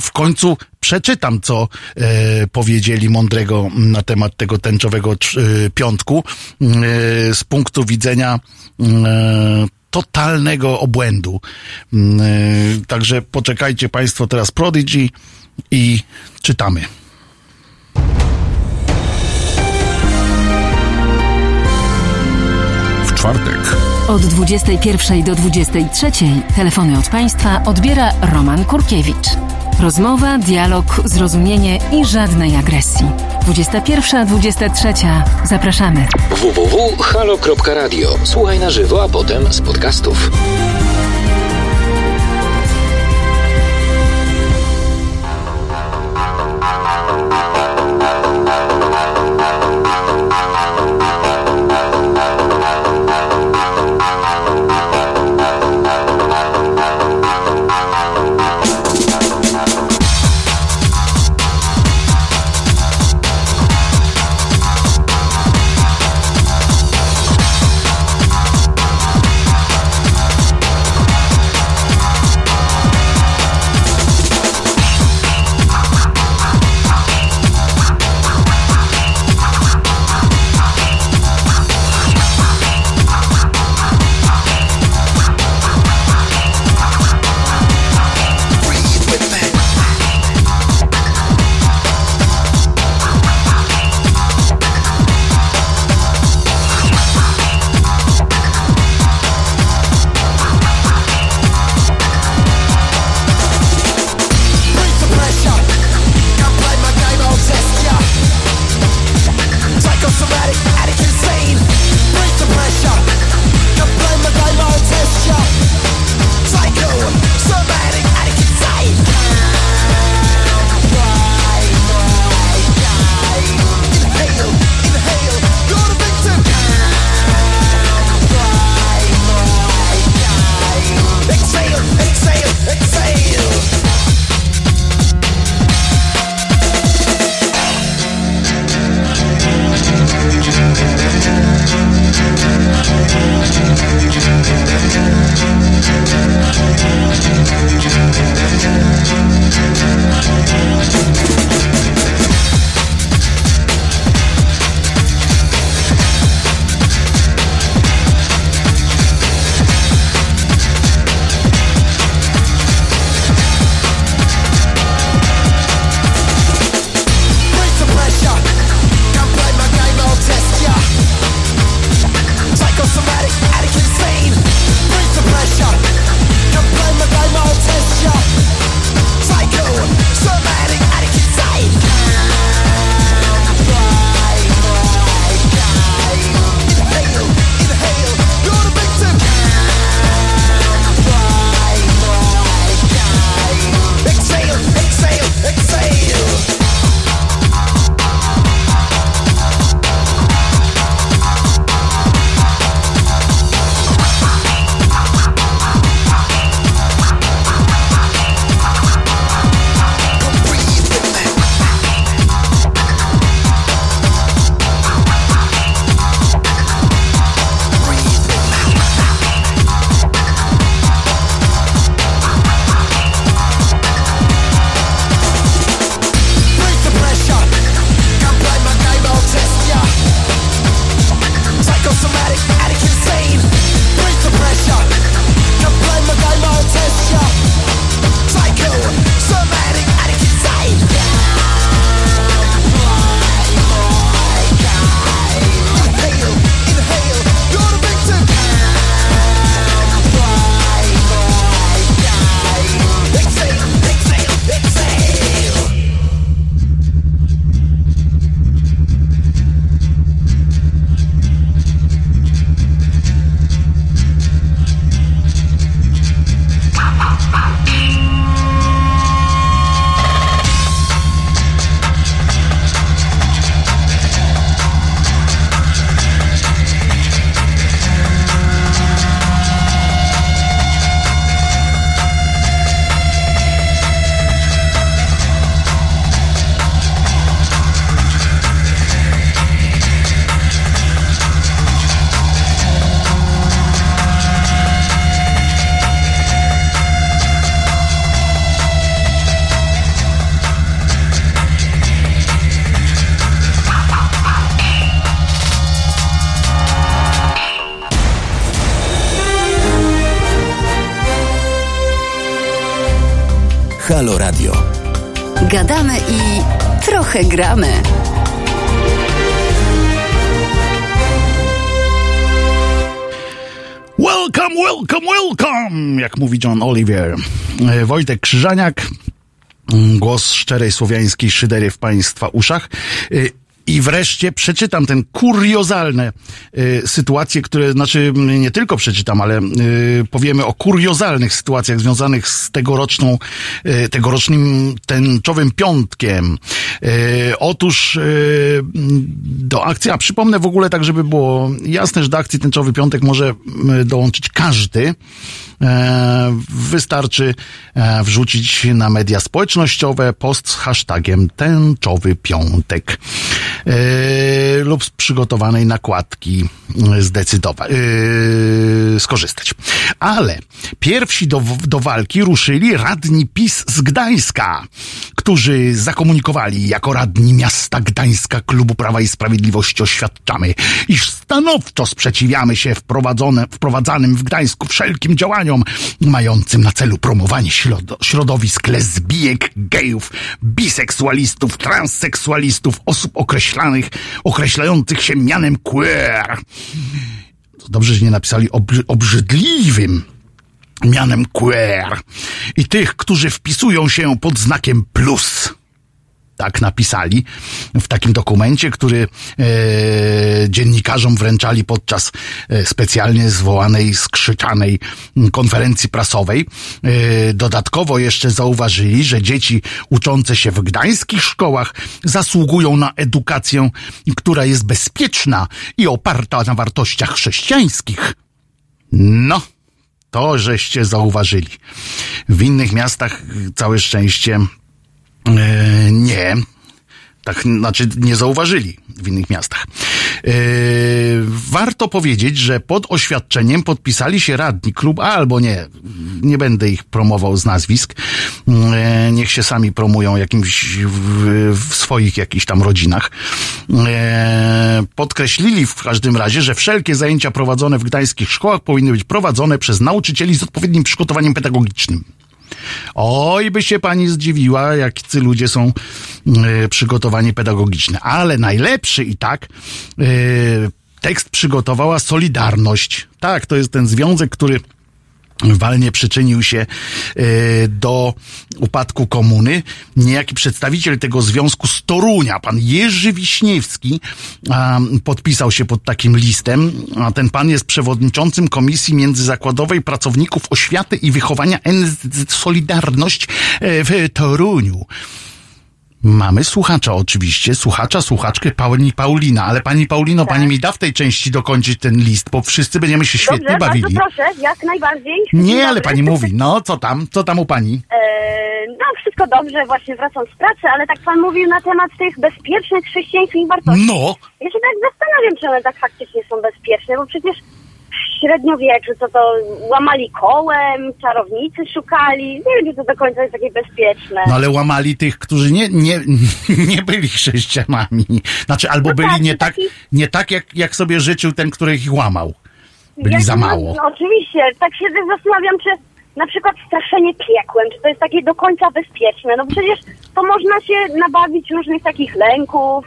w końcu przeczytam, co powiedzieli mądrego na temat tego tęczowego piątku z punktu widzenia totalnego obłędu. Mm, y, Także poczekajcie Państwo teraz Prodigy i czytamy. W czwartek Od 21 do 23 telefony od Państwa odbiera Roman Kurkiewicz. Rozmowa, dialog, zrozumienie i żadnej agresji. 21-23. Zapraszamy. www.halo.radio. Słuchaj na żywo, a potem z podcastów. Trochę gramy. Welcome, welcome, welcome! Jak mówi John Oliver. E, Wojtek Krzyżaniak, mm, głos szczerej słowiańskiej szydery w Państwa uszach. E, I wreszcie przeczytam ten kuriozalne y, sytuacje, które, znaczy m, nie tylko przeczytam, ale y, powiemy o kuriozalnych sytuacjach związanych z tegoroczną, y, tegorocznym tęczowym piątkiem. Y, otóż y, do akcji, a przypomnę w ogóle tak, żeby było jasne, że do akcji tęczowy piątek może y, dołączyć każdy. E, wystarczy e, wrzucić na media społecznościowe post z hashtagiem tęczowy piątek e, lub z przygotowanej nakładki zdecydować, skorzystać. Ale pierwsi do, do walki ruszyli radni PiS z Gdańska, którzy zakomunikowali jako radni miasta Gdańska Klubu Prawa i Sprawiedliwości oświadczamy, iż stanowczo sprzeciwiamy się wprowadzanym w Gdańsku wszelkim działaniom mającym na celu promowanie środo, środowisk lesbijek, gejów, biseksualistów, transseksualistów, osób określanych, określających się mianem queer. Dobrze, że nie napisali obrzy, obrzydliwym mianem queer i tych, którzy wpisują się pod znakiem plus. Tak napisali w takim dokumencie, który e, dziennikarzom wręczali podczas e, specjalnie zwołanej, skrzyczanej konferencji prasowej. E, dodatkowo jeszcze zauważyli, że dzieci uczące się w gdańskich szkołach zasługują na edukację, która jest bezpieczna i oparta na wartościach chrześcijańskich. No, to żeście zauważyli. W innych miastach całe szczęście nie. Tak, znaczy nie zauważyli w innych miastach. E, warto powiedzieć, że pod oświadczeniem podpisali się radni klub, a albo nie, nie będę ich promował z nazwisk. E, niech się sami promują jakimś w, w swoich jakichś tam rodzinach. E, podkreślili w każdym razie, że wszelkie zajęcia prowadzone w gdańskich szkołach powinny być prowadzone przez nauczycieli z odpowiednim przygotowaniem pedagogicznym. Oj, by się pani zdziwiła, jacy ludzie są e, przygotowani pedagogicznie. Ale najlepszy i tak e, tekst przygotowała Solidarność. Tak, to jest ten związek, który walnie przyczynił się e, do upadku komuny. Niejaki przedstawiciel tego związku z Torunia, pan Jerzy Wiśniewski, podpisał się pod takim listem, a ten pan jest przewodniczącym Komisji Międzyzakładowej Pracowników Oświaty i Wychowania NZZ Solidarność e, w Toruniu. Mamy słuchacza oczywiście, słuchacza, słuchaczkę pani Paulina, ale pani Paulino, pani mi da w tej części dokończyć ten list, bo wszyscy będziemy się świetnie Dobrze, bawili. bardzo proszę, jak najbardziej. Nie, ale pani mówi, no co tam, co tam u pani? E, no, wszystko dobrze, właśnie wracam z pracy, ale tak pan mówił na temat tych bezpiecznych chrześcijańskich wartości. No, Ja się tak zastanawiam, czy one tak faktycznie są bezpieczne, bo przecież średniowieczu co to łamali kołem, czarownicy szukali. Nie wiem, czy to do końca jest takie bezpieczne. no ale łamali tych, którzy nie, nie, nie byli chrześcijanami. Znaczy, albo No byli tak, nie tak, taki- nie tak jak, jak sobie życzył ten, który ich łamał. Byli Ja za się- mało. No, oczywiście, tak się zastanawiam, czy na przykład straszenie piekłem, czy to jest takie do końca bezpieczne. No przecież to można się nabawić różnych takich lęków.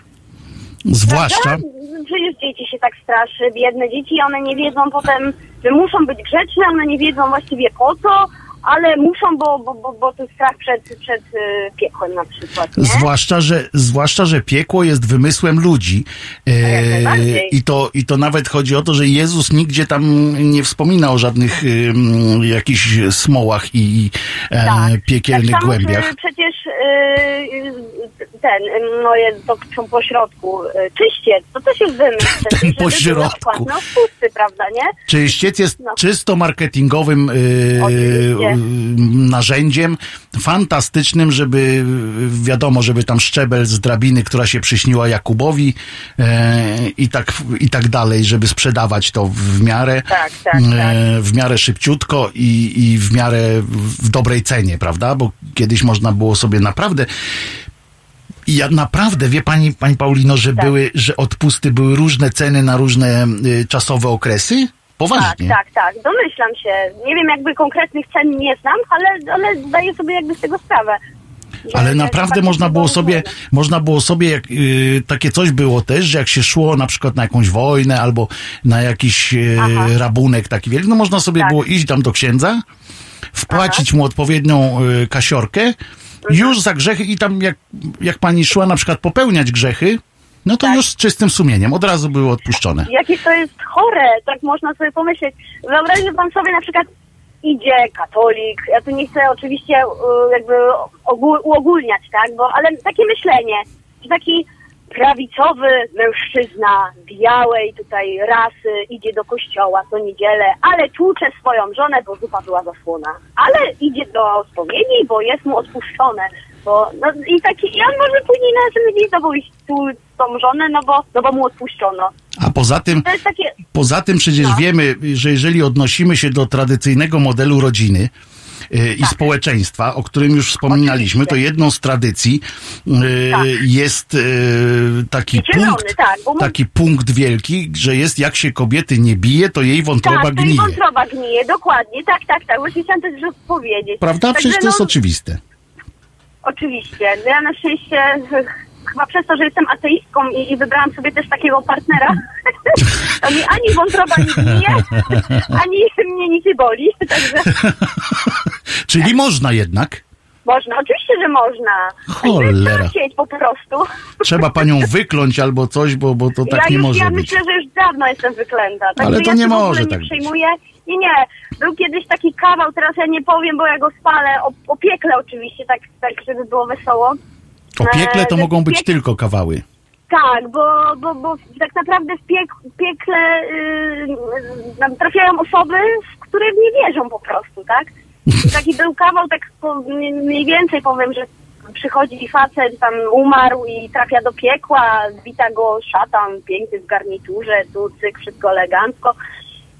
Zwłaszcza? Przecież dzieci się tak straszy, biedne dzieci, one nie wiedzą potem, że muszą być grzeczne, one nie wiedzą właściwie po co, ale muszą, bo, bo, bo, bo to strach przed, przed y, piekłem na przykład, nie? zwłaszcza, że, zwłaszcza, że piekło jest wymysłem ludzi. E. I to, I to nawet chodzi o to, że Jezus nigdzie tam nie wspomina o żadnych ym, jakichś smołach i e, Tak. piekielnych tak głębiach. Czy, przecież y, ten, y, moje to są po środku, y, czyściec, to też jest wymysł. na pośrodku. No pusty, prawda, nie? Czyściec jest No. czysto marketingowym y, Oczywiście. y, narzędziem, fantastycznym, żeby y, wiadomo, żeby tam szczebel z drabiny, która się przyśniła Jakubowi e, i, tak, i tak dalej, żeby sprzedawać to w miarę, Tak, tak, tak. w miarę szybciutko i, i w miarę w dobrej cenie, prawda? Bo kiedyś można było sobie naprawdę ja naprawdę, wie pani, pani Paulino, że Tak. były, że odpusty były różne ceny na różne y, czasowe okresy? Poważnie. Tak, tak, tak. Domyślam się. Nie wiem, jakby konkretnych cen nie znam, ale, ale zdaję sobie jakby z tego sprawę. Ale naprawdę można było sobie, można było sobie, jak, y, takie coś było też, że jak się szło na przykład na jakąś wojnę albo na jakiś y, Aha. rabunek taki wielki, no można sobie Tak. było iść tam do księdza, wpłacić mu odpowiednią y, kasiorkę. Już za grzechy i tam jak, jak pani szła na przykład popełniać grzechy, no to Tak. już z czystym sumieniem, od razu były odpuszczone. Jakie to jest chore, tak można sobie pomyśleć. Wyobraźmy pan sobie na przykład idzie katolik, ja tu nie chcę oczywiście y, jakby ogól, uogólniać, tak, bo, ale takie myślenie, że taki prawicowy mężczyzna białej tutaj rasy idzie do kościoła co niedzielę, ale tłucze swoją żonę, bo zupa była zasłona. Ale idzie do spowiedzi, bo jest mu odpuszczone. Bo, no, I taki, i on może później na telewizję pójść tu z tą żonę, no bo, no bo mu odpuszczono. A poza tym, takie, Poza tym przecież No. wiemy, że jeżeli odnosimy się do tradycyjnego modelu rodziny i Tak. społeczeństwa, o którym już wspominaliśmy, to jedną z tradycji y, Tak. jest y, taki Zielony, punkt, tak, bo taki punkt wielki, że jest jak się kobiety nie bije, to jej wątroba tak, gnije. wątroba gnije, dokładnie, tak, tak, tak, właśnie chciałam też powiedzieć. Prawda? Przecież to jest no, oczywiste. Oczywiście. No Ja na szczęście chyba przez to, że jestem ateistką i, i wybrałam sobie też takiego partnera, to mi ani wątroba nie ani mnie nic nie boli. Także Czyli można jednak. można, oczywiście, że można. Cholera. Po prostu. Trzeba panią wykląć albo coś, bo, bo to tak ja nie już, może ja być. myślę, że już dawno jestem wyklęta. Także Ale to ja nie może nie tak być. przejmuję. Nie, nie. Był kiedyś taki kawał, teraz ja nie powiem, bo ja go spalę. O, o piekle oczywiście, tak, tak, żeby było wesoło. O piekle to E, mogą być tylko kawały. Tak, bo, bo, bo tak naprawdę w piek, piekle yy, trafiają osoby, w które nie wierzą po prostu, tak? Taki był kawał, tak po, mniej- więcej powiem, że przychodzi facet, tam umarł i trafia do piekła, wita go szatan, piękny w garniturze, tu cyk, wszystko elegancko.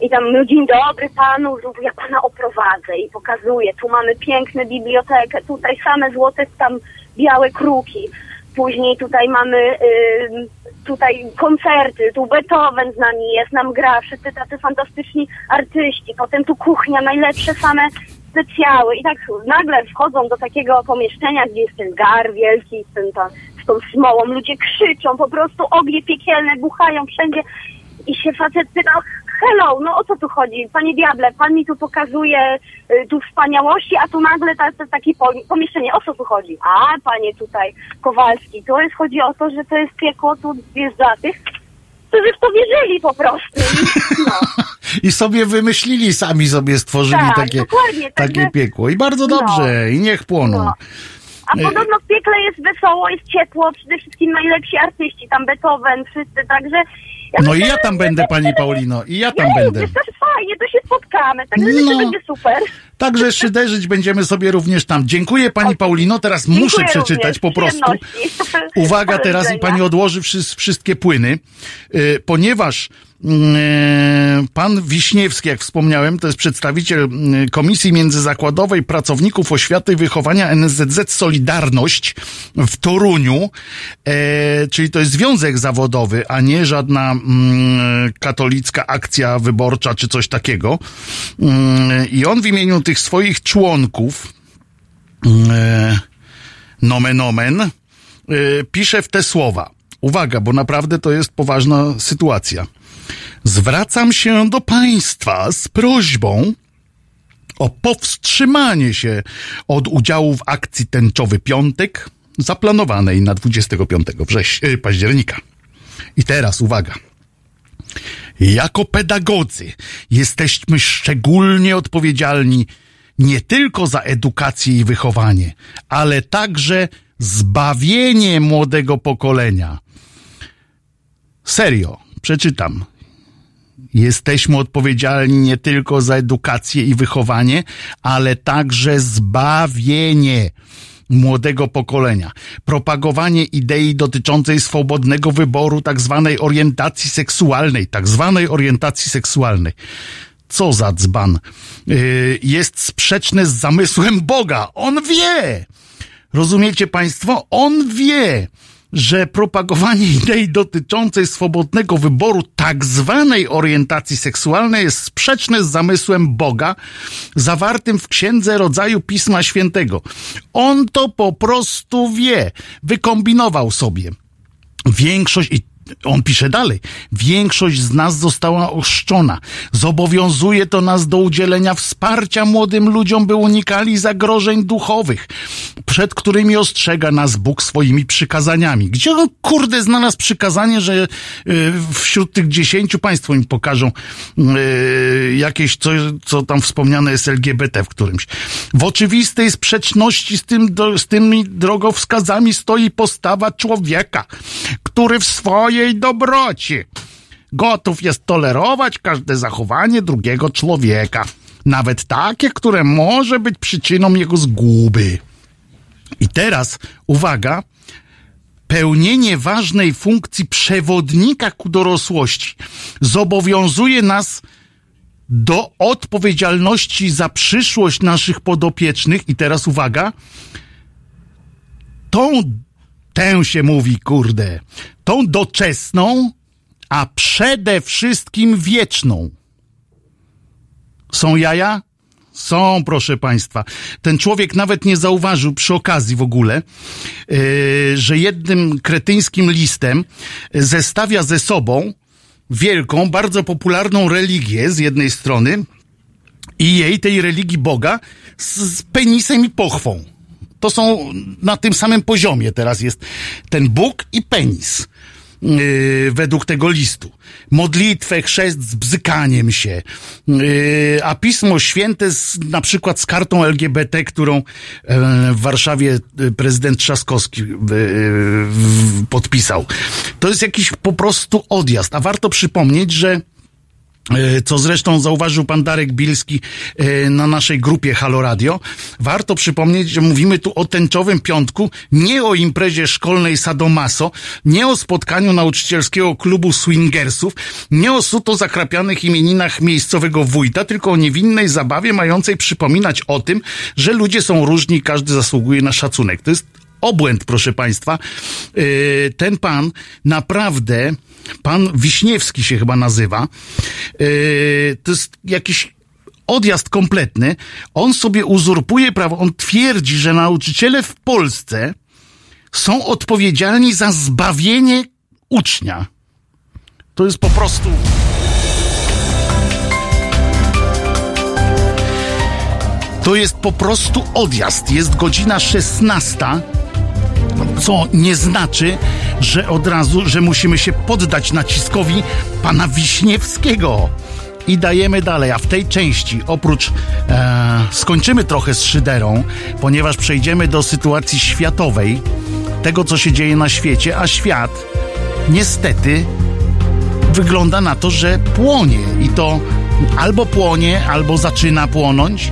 I tam, no dzień dobry panu, ja pana oprowadzę i pokazuję, tu mamy piękną bibliotekę, tutaj same złote tam białe kruki. Później tutaj mamy ym, tutaj koncerty, tu Beethoven z nami jest, nam gra, wszyscy tacy fantastyczni artyści, potem tu kuchnia, najlepsze same specjały. I tak nagle wchodzą do takiego pomieszczenia, gdzie jest ten gar wielki z, tym, tam, z tą smołą, ludzie krzyczą, po prostu ognie piekielne buchają wszędzie i się facet pyta, hello, no o co tu chodzi? Panie diable, pan mi tu pokazuje y, tu wspaniałości, a tu nagle ta, ta, takie po, pomieszczenie, o co tu chodzi? A, panie tutaj Kowalski, to jest, chodzi o to, że to jest piekło, tu jest dla tych, którzy w to wierzyli po prostu. I, no. I sobie wymyślili, sami sobie stworzyli Tak, takie, dokładnie, takie także- piekło. I bardzo No. dobrze, i niech płoną. No. A Y- podobno w piekle jest wesoło, jest ciepło, przede wszystkim najlepsi artyści, tam Beethoven, wszyscy, także... Ja No i ja tam będę, pani Paulino, i ja tam Jej, będę. fajnie, to się spotkamy, także No. będzie super. Także szyderzyć będziemy sobie również tam. Dziękuję pani Paulino, teraz Dziękuję muszę przeczytać po prostu. Uwaga teraz i pani odłoży wszys- wszystkie płyny, y, ponieważ pan Wiśniewski, jak wspomniałem, to jest przedstawiciel y, Komisji Międzyzakładowej Pracowników Oświaty i Wychowania NSZZ Solidarność w Toruniu, e, czyli to jest związek zawodowy, a nie żadna mm, katolicka akcja wyborcza czy coś takiego. Mm, I on w imieniu tych swoich członków e, nomen omen, pisze w te słowa. Uwaga, bo naprawdę to jest poważna sytuacja. Zwracam się do Państwa z prośbą o powstrzymanie się od udziału w akcji Tęczowy Piątek zaplanowanej na 25 wrześ- y, października. I teraz uwaga. Jako pedagodzy jesteśmy szczególnie odpowiedzialni nie tylko za edukację i wychowanie, ale także zbawienie młodego pokolenia. Serio, przeczytam. Jesteśmy odpowiedzialni nie tylko za edukację i wychowanie, ale także zbawienie młodego pokolenia. Propagowanie idei dotyczącej swobodnego wyboru tak zwanej orientacji seksualnej, tak zwanej orientacji seksualnej. Co za dzban. Yy, jest sprzeczne z zamysłem Boga. On wie! Rozumiecie państwo? On wie, że propagowanie idei dotyczącej swobodnego wyboru tak zwanej orientacji seksualnej jest sprzeczne z zamysłem Boga zawartym w Księdze Rodzaju Pisma Świętego. On to po prostu wie, wykombinował sobie. Większość, i on pisze dalej, większość z nas została oszczona. Zobowiązuje to nas do udzielenia wsparcia młodym ludziom, by unikali zagrożeń duchowych, przed którymi ostrzega nas Bóg swoimi przykazaniami. Gdzie on, kurde, znalazł przykazanie, że y, wśród tych dziesięciu państwo im pokażą y, jakieś coś, co tam wspomniane jest LGBT w którymś. W oczywistej sprzeczności z, tym, z tymi drogowskazami stoi postawa człowieka, który w swojej dobroci gotów jest tolerować każde zachowanie drugiego człowieka, nawet takie, które może być przyczyną jego zguby. I teraz, uwaga, pełnienie ważnej funkcji przewodnika ku dorosłości zobowiązuje nas do odpowiedzialności za przyszłość naszych podopiecznych. I teraz uwaga, tą, tę się mówi, kurde, tą doczesną, a przede wszystkim wieczną. Są jaja? Są, proszę Państwa. Ten człowiek nawet nie zauważył przy okazji w ogóle, yy, że jednym kretyńskim listem zestawia ze sobą wielką, bardzo popularną religię z jednej strony i jej, tej religii Boga, z, z penisem i pochwą. To są na tym samym poziomie teraz jest ten Bóg i penis. Yy, według tego listu. Modlitwę, chrzest z bzykaniem się, yy, a Pismo Święte z, na przykład z kartą LGBT, którą e, w Warszawie e, prezydent Trzaskowski e, podpisał. To jest jakiś po prostu odjazd, a warto przypomnieć, że co zresztą zauważył pan Darek Bilski e, na naszej grupie Halo Radio. Warto przypomnieć, że mówimy tu o tęczowym piątku, nie o imprezie szkolnej Sadomaso, nie o spotkaniu nauczycielskiego klubu swingersów, nie o suto zakrapianych imieninach miejscowego wójta, tylko o niewinnej zabawie mającej przypominać o tym, że ludzie są różni i każdy zasługuje na szacunek. To jest obłęd, proszę państwa. Yy, Ten pan naprawdę, pan Wiśniewski się chyba nazywa, yy, to jest jakiś odjazd kompletny. On sobie uzurpuje prawo, on twierdzi, że nauczyciele w Polsce są odpowiedzialni za zbawienie ucznia. To jest po prostu. To jest po prostu odjazd. Jest godzina 16 co nie znaczy, że od razu, że musimy się poddać naciskowi pana Wiśniewskiego. I dajemy dalej, a w tej części oprócz e, skończymy trochę z szyderą, ponieważ przejdziemy do sytuacji światowej, tego co się dzieje na świecie, a świat niestety wygląda na to, że płonie i to albo płonie, albo zaczyna płonąć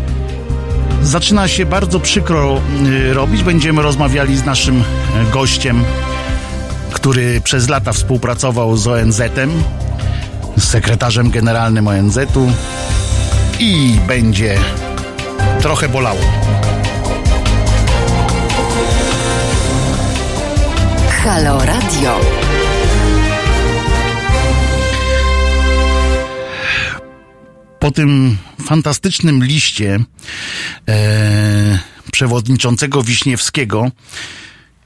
zaczyna się bardzo przykro y, robić. Będziemy rozmawiali z naszym y, gościem, który przez lata współpracował z ONZ-em, z sekretarzem generalnym ONZ-u i będzie trochę bolało. Halo Radio. Po tym fantastycznym liście e, przewodniczącego Wiśniewskiego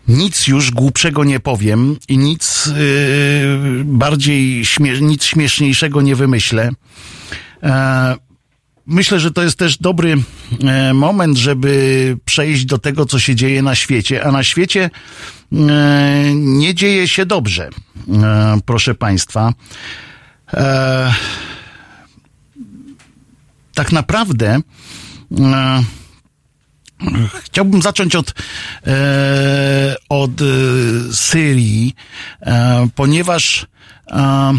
nic już głupszego nie powiem i nic e, bardziej śmie- nic śmieszniejszego nie wymyślę. E, myślę, że to jest też dobry e, moment, żeby przejść do tego, co się dzieje na świecie, a na świecie e, nie dzieje się dobrze, e, proszę Państwa. Tak naprawdę e, chciałbym zacząć od, e, od e, Syrii, e, ponieważ e,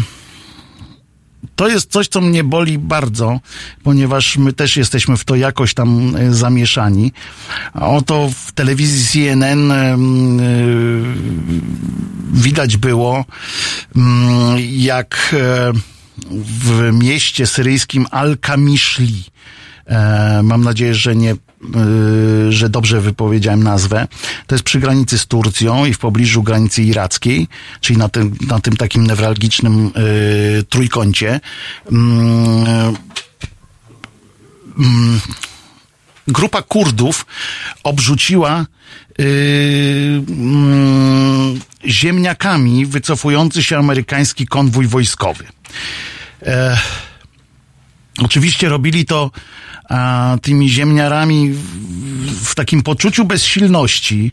to jest coś, co mnie boli bardzo, ponieważ my też jesteśmy w to jakoś tam e, zamieszani. Oto w telewizji CNN widać było, mm, jak w mieście syryjskim Al-Kamiszli E, mam nadzieję, że nie, e, że dobrze wypowiedziałem nazwę. To jest przy granicy z Turcją i w pobliżu granicy irackiej, czyli na tym, na tym takim newralgicznym e, trójkącie. Mm, mm, grupa Kurdów obrzuciła yy, mm, ziemniakami wycofujący się amerykański konwój wojskowy. E, oczywiście robili to a, tymi ziemniarami w, w takim poczuciu bezsilności.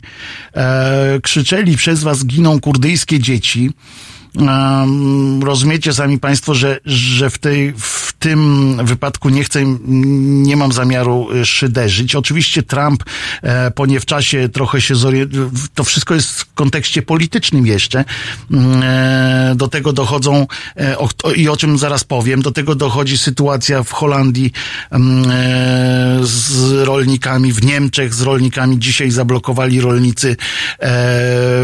E, krzyczeli przez was giną kurdyjskie dzieci. Um, rozumiecie sami Państwo, że, że w, tej, w tym wypadku nie chcę, nie mam zamiaru e, szyderzyć. Oczywiście Trump e, po nie w czasie trochę się zorientował, to wszystko jest w kontekście politycznym jeszcze. Mm, E, do tego dochodzą, e, i o czym zaraz powiem, do tego dochodzi sytuacja w Holandii mm, z rolnikami, w Niemczech z rolnikami. Dzisiaj zablokowali rolnicy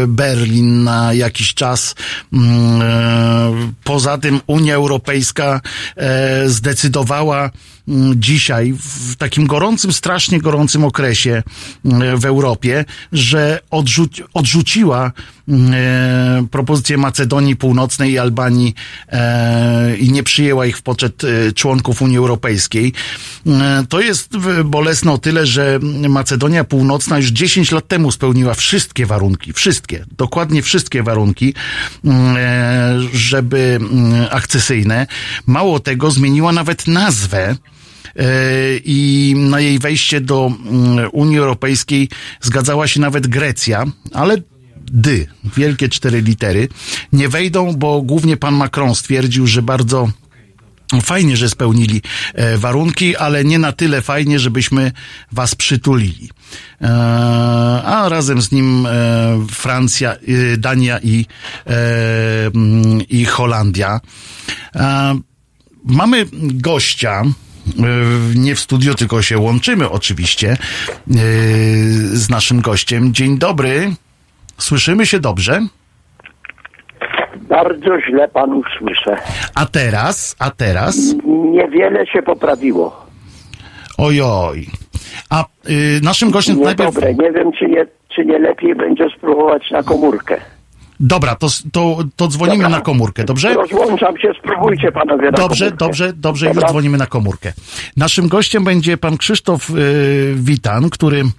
Berlin na jakiś czas. Mm, Poza tym Unia Europejska zdecydowała dzisiaj, w takim gorącym, strasznie gorącym okresie e, w Europie, że odrzuci, odrzuciła mm, e, propozycję Macedonii Północnej i Albanii e, i nie przyjęła ich w poczet e, członków Unii Europejskiej. E, To jest bolesne o tyle, że Macedonia Północna już 10 lat temu spełniła wszystkie warunki, wszystkie, dokładnie wszystkie warunki, mm, e, żeby mm, akcesyjne. Mało tego, zmieniła nawet nazwę i na jej wejście do mm, Unii Europejskiej zgadzała się nawet Grecja, ale dy, wielkie cztery litery, nie wejdą, bo głównie pan Macron stwierdził, że bardzo Fajnie, że spełnili e, warunki, ale nie na tyle fajnie, żebyśmy was przytulili. E, a razem z nim e, Francja, e, Dania i, e, mm, i Holandia. E, mamy gościa, e, nie w studio, tylko się łączymy oczywiście e, z naszym gościem. Dzień dobry. Słyszymy się dobrze? Bardzo źle panu słyszę. A teraz, a teraz? Niewiele się poprawiło. Ojoj. A y, naszym gościem najpierw... Niedobre. Nie wiem, czy nie, czy nie lepiej będzie spróbować na komórkę. Dobra, to, to, to dzwonimy Dobra. na komórkę, dobrze? Rozłączam się, spróbujcie panowie Dobrze, dobrze, dobrze, już Dobra. dzwonimy na komórkę. Naszym gościem będzie pan Krzysztof y, Witan, który mm,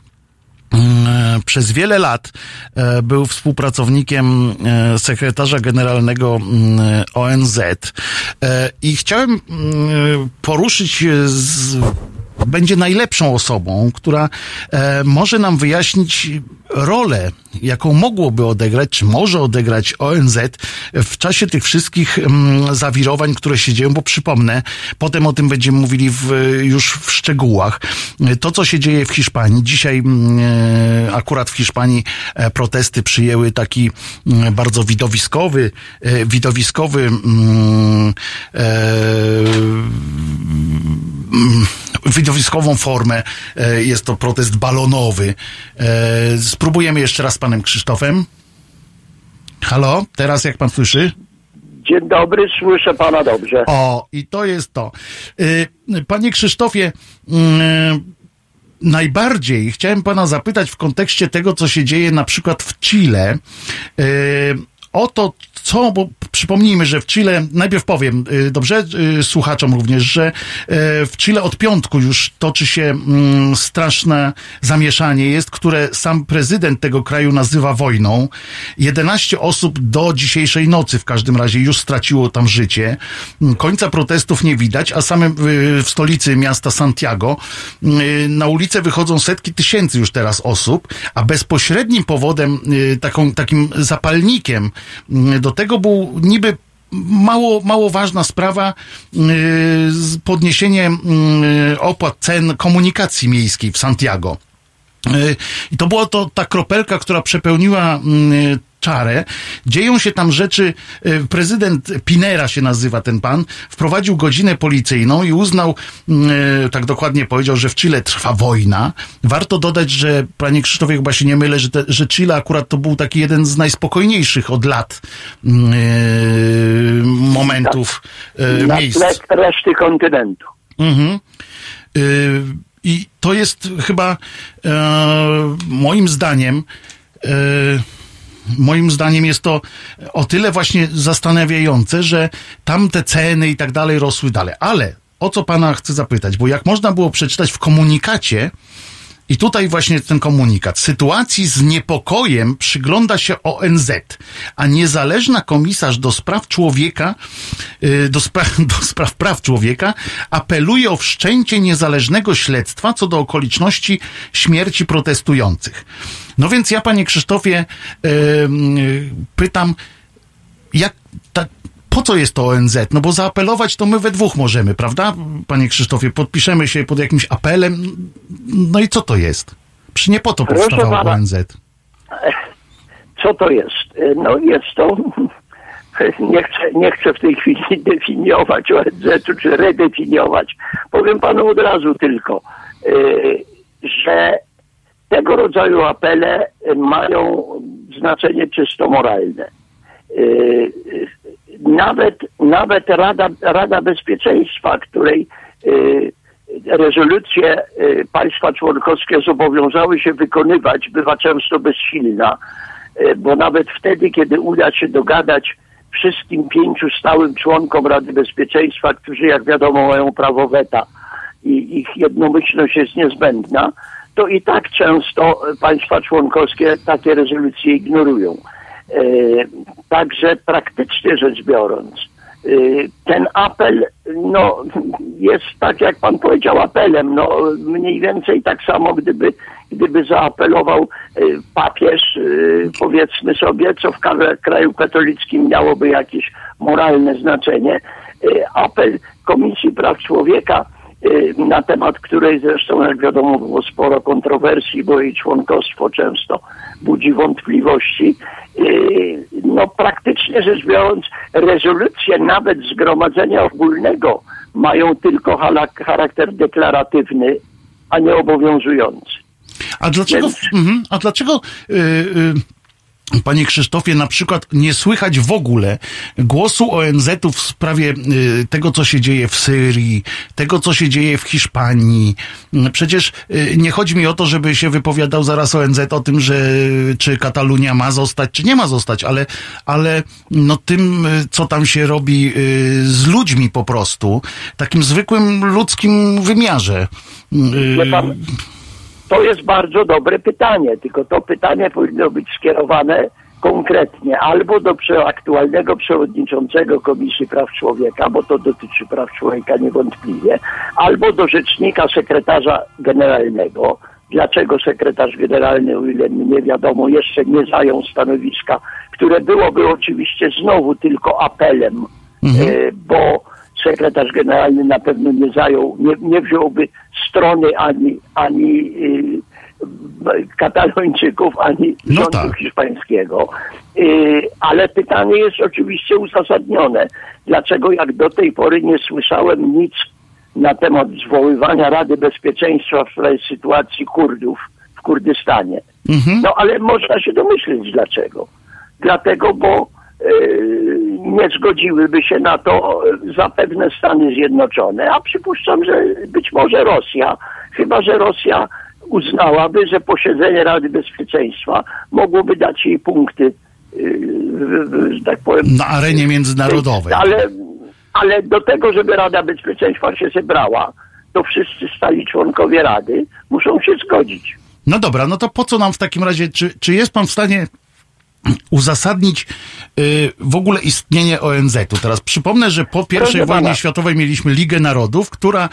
przez wiele lat e, był współpracownikiem e, sekretarza generalnego mm, ONZ E, i chciałem mm, poruszyć e, z będzie najlepszą osobą, która e, może nam wyjaśnić rolę, jaką mogłoby odegrać, czy może odegrać ONZ w czasie tych wszystkich mm, zawirowań, które się dzieją, bo przypomnę, potem o tym będziemy mówili w, już w szczegółach. To, co się dzieje w Hiszpanii. Dzisiaj mm, e, akurat w Hiszpanii e, protesty przyjęły taki mm, bardzo widowiskowy, e, widowiskowy e, widowiskową formę. E, Jest to protest balonowy. E, Spróbujemy jeszcze raz z panem Krzysztofem. Halo, teraz jak pan słyszy? Dzień dobry, słyszę pana dobrze. O, i to jest to. Y, Panie Krzysztofie, mm, najbardziej chciałem pana zapytać w kontekście tego, co się dzieje na przykład w Chile. O to, co, bo przypomnijmy, że w Chile, najpierw powiem, y, dobrze, y, słuchaczom również, że y, w Chile od piątku już toczy się mm, straszne zamieszanie jest, które sam prezydent tego kraju nazywa wojną. 11 osób do dzisiejszej nocy w każdym razie już straciło tam życie. Mm, Końca protestów nie widać, a samym w stolicy miasta Santiago na ulicę wychodzą setki tysięcy już teraz osób, a bezpośrednim powodem, taką, takim zapalnikiem do tego był niby mało, mało ważna sprawa y, podniesienie y, opłat cen komunikacji miejskiej w Santiago. Y, I to była to ta kropelka, która przepełniła y, czarę. Dzieją się tam rzeczy, y, prezydent Pinera się nazywa ten pan, wprowadził godzinę policyjną i uznał, y, tak dokładnie powiedział, że w Chile trwa wojna. Warto dodać, że panie Krzysztofie, chyba się nie mylę, że, te, że Chile akurat to był taki jeden z najspokojniejszych od lat y, momentów, Na miejsc. tle reszty kontynentu. Mhm. Y, I to jest chyba e, moim zdaniem e, moim zdaniem jest to o tyle właśnie zastanawiające, że tam te ceny i tak dalej rosły dalej. Ale o co pana chcę zapytać? Bo jak można było przeczytać w komunikacie, i tutaj właśnie ten komunikat. Sytuacji z niepokojem przygląda się ONZ, a niezależna komisarz do spraw człowieka, y, do spraw, do spraw praw człowieka, apeluje o wszczęcie niezależnego śledztwa co do okoliczności śmierci protestujących. No więc ja, panie Krzysztofie, pytam, jak ta, po co jest to ONZ? No bo zaapelować to my we dwóch możemy, prawda, panie Krzysztofie? Podpiszemy się pod jakimś apelem. No i co to jest? Przy nie po to pana. ONZ. Co to jest? No jest to, nie chcę, nie chcę w tej chwili definiować ONZ-u czy redefiniować. Powiem panu od razu tylko, y, że tego rodzaju apele mają znaczenie czysto moralne. Y, y, Nawet, nawet Rada, Rada Bezpieczeństwa, której y, rezolucje y, państwa członkowskie zobowiązały się wykonywać, bywa często bezsilna, y, bo nawet wtedy, kiedy uda się dogadać wszystkim pięciu stałym członkom Rady Bezpieczeństwa, którzy jak wiadomo mają prawo weta i ich jednomyślność jest niezbędna, to i tak często państwa członkowskie takie rezolucje ignorują. E, Także praktycznie rzecz biorąc, y, ten apel no, jest tak, jak pan powiedział, apelem. No, mniej więcej tak samo, gdyby, gdyby zaapelował y, papież, powiedzmy sobie, co w kraju katolickim miałoby jakieś moralne znaczenie. Apel Komisji Praw Człowieka na temat której zresztą, jak wiadomo, było sporo kontrowersji, bo jej członkostwo często budzi wątpliwości. Y, No praktycznie rzecz biorąc, rezolucje nawet Zgromadzenia Ogólnego mają tylko charakter deklaratywny, a nie obowiązujący. A dlaczego, Więc- mhm, a dlaczego y, y, Panie Krzysztofie, na przykład nie słychać w ogóle głosu ONZ-u w sprawie y, tego, co się dzieje w Syrii, tego, co się dzieje w Hiszpanii. Przecież y, nie chodzi mi o to, żeby się wypowiadał zaraz ONZ o tym, że czy Katalunia ma zostać, czy nie ma zostać, ale, ale no tym, y, co tam się robi z ludźmi po prostu, takim zwykłym ludzkim wymiarze. Y, pan, To jest bardzo dobre pytanie, tylko to pytanie powinno być skierowane konkretnie albo do aktualnego przewodniczącego Komisji Praw Człowieka, bo to dotyczy praw człowieka niewątpliwie, albo do rzecznika sekretarza generalnego. Dlaczego sekretarz generalny, o ile nie wiadomo, jeszcze nie zajął stanowiska, które byłoby oczywiście znowu tylko apelem, e, bo sekretarz generalny na pewno nie zajął, nie, nie wziąłby strony ani, ani y, katalończyków, ani No rządu tak. hiszpańskiego. Y, ale pytanie jest oczywiście uzasadnione. Dlaczego jak do tej pory nie słyszałem nic na temat zwoływania Rady Bezpieczeństwa w sprawie sytuacji Kurdów w Kurdystanie? No ale można się domyśleć dlaczego. Dlatego, bo nie zgodziłyby się na to y, zapewne Stany Zjednoczone, a przypuszczam, że być może Rosja, chyba że Rosja uznałaby, że posiedzenie Rady Bezpieczeństwa mogłoby dać jej punkty, y, tak powiem, na arenie międzynarodowej. ale, ale do tego, żeby Rada Bezpieczeństwa się zebrała, to wszyscy stali członkowie Rady muszą się zgodzić. No dobra, no to po co nam w takim razie, czy, czy jest pan w stanie uzasadnić y, w ogóle istnienie ONZ-u. Teraz przypomnę, że po pierwszej Proszę wojnie światowej mieliśmy Ligę Narodów, która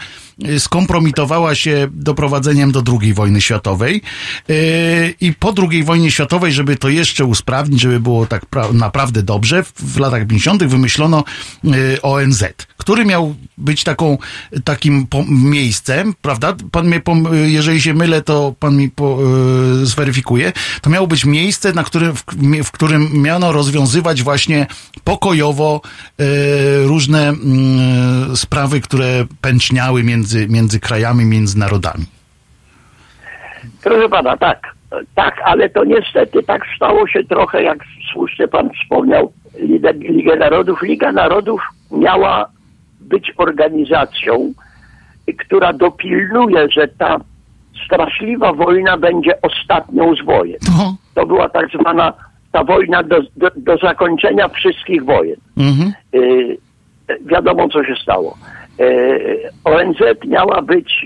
y, skompromitowała się doprowadzeniem do II wojny światowej y, i po II wojnie światowej, żeby to jeszcze usprawnić, żeby było tak pra- naprawdę dobrze, w, w latach 50. wymyślono ONZ, który miał być taką, takim miejscem, prawda? Pan mnie, jeżeli się mylę, to pan mi po, zweryfikuje. To miało być miejsce, na którym, w, w którym miano rozwiązywać właśnie pokojowo y, różne mm, sprawy, które pęczniały między, między krajami, między narodami. Proszę pana, tak, tak, ale to niestety tak stało się trochę, jak słusznie pan wspomniał, Ligę, Ligę Narodów. Liga Narodów miała być organizacją, która dopilnuje, że ta straszliwa wojna będzie ostatnią z wojen. No. To była tak zwana ta wojna do, do, do zakończenia wszystkich wojen. Mhm. Y, wiadomo, co się stało. Y, ONZ miała być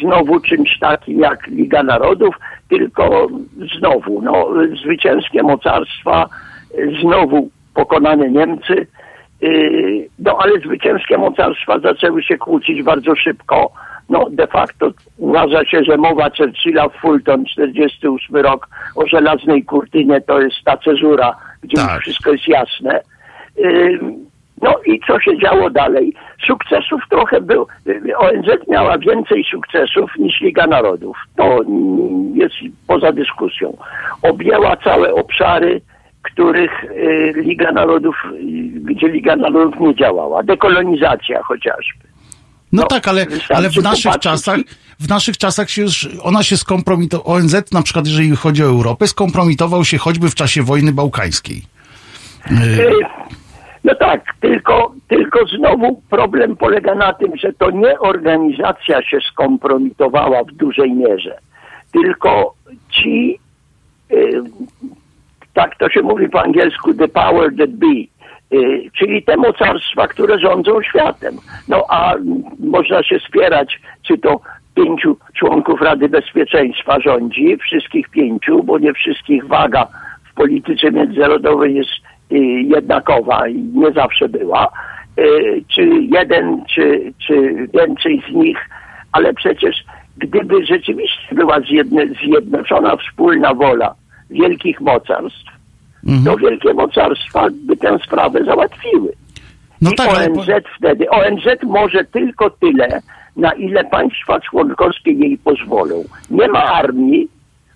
znowu czymś takim jak Liga Narodów, tylko znowu no, zwycięskie mocarstwa, znowu pokonane Niemcy. Y, no ale zwycięskie mocarstwa zaczęły się kłócić bardzo szybko. No de facto uważa się, że mowa Churchilla w Fulton 48 rok o żelaznej kurtynie to jest ta cezura, gdzie Tak. wszystko jest jasne. No i co się działo dalej? Sukcesów trochę było. ONZ miała więcej sukcesów niż Liga Narodów. To jest poza dyskusją. Objęła całe obszary, których y, Liga Narodów, y, gdzie Liga Narodów nie działała. Dekolonizacja chociażby. No, No, tak, ale, ale w naszych popatrzeć czasach, w naszych czasach się już, ona się skompromitowała, ONZ na przykład, jeżeli chodzi o Europę, skompromitował się choćby w czasie wojny bałkańskiej. Y, No tak, tylko, tylko znowu problem polega na tym, że to nie organizacja się skompromitowała w dużej mierze, tylko ci, y, tak to się mówi po angielsku, the power that be, czyli te mocarstwa, które rządzą światem. No a można się spierać, czy to pięciu członków Rady Bezpieczeństwa rządzi, wszystkich pięciu, bo nie wszystkich waga w polityce międzynarodowej jest y, jednakowa i nie zawsze była, y, czy jeden, czy, czy więcej z nich, ale przecież gdyby rzeczywiście była zjedne, zjednoczona wspólna wola wielkich mocarstw, to wielkie mocarstwa by tę sprawę załatwiły. No I tak, ale ONZ wtedy, ONZ może tylko tyle, na ile państwa członkowskie jej pozwolą. Nie ma armii,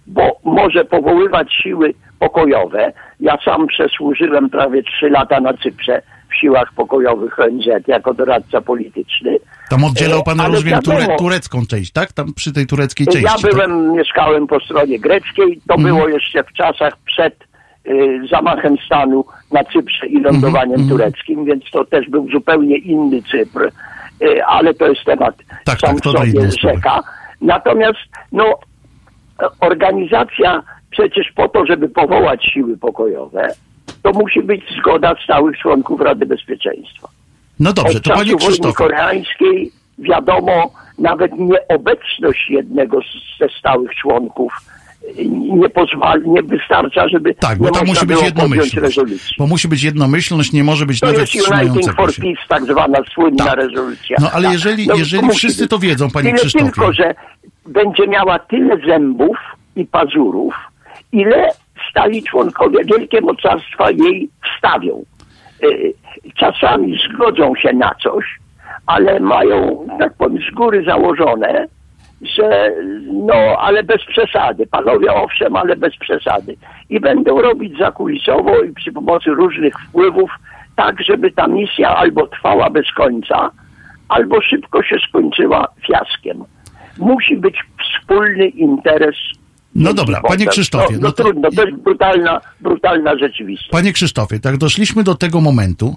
bo może powoływać siły pokojowe. Ja sam przesłużyłem prawie trzy lata na Cyprze w siłach pokojowych ONZ jako doradca polityczny. tam oddzielał pan, E, ale rozumiem, wiadomo, turecką część, tak? Tam przy tej tureckiej części. ja tak? Mhm. byłem, mieszkałem po stronie greckiej. To było jeszcze w czasach przed zamachem stanu na Cyprze i lądowaniem Mhm, tureckim, więc to też był zupełnie inny Cypr. Y, ale to jest temat Tak, sam tak, to sobie rzeka. Natomiast no, organizacja przecież po to, żeby powołać siły pokojowe, to musi być zgoda stałych członków Rady Bezpieczeństwa. No dobrze, Od to panie Krzysztofie. koreańskiej wiadomo, nawet nieobecność jednego ze stałych członków y, nie pozwala, nie wystarcza, żeby Tak, bo to można musi być jednomyślność. Bo musi być jednomyślność, nie może być To nawet jest Uniting for się. Peace, tak zwana słynna Tak. rezolucja. No, ale Tak. jeżeli- to jeżeli musi wszyscy być. to wiedzą, panie Tyle Krzysztofie. tylko, że będzie miała tyle zębów i pazurów, ile stali członkowie wielkie mocarstwa jej wstawią. Y, Czasami zgodzą się na coś, ale mają, tak powiem, z góry założone, że no, ale bez przesady. Panowie owszem, ale bez przesady. I będą robić zakulisowo i przy pomocy różnych wpływów, tak żeby ta misja albo trwała bez końca, albo szybko się skończyła fiaskiem. Musi być wspólny interes. No dobra, panie. Krzysztofie, No, no no to- trudno, to jest brutalna, brutalna rzeczywistość. Panie Krzysztofie, tak doszliśmy do tego momentu,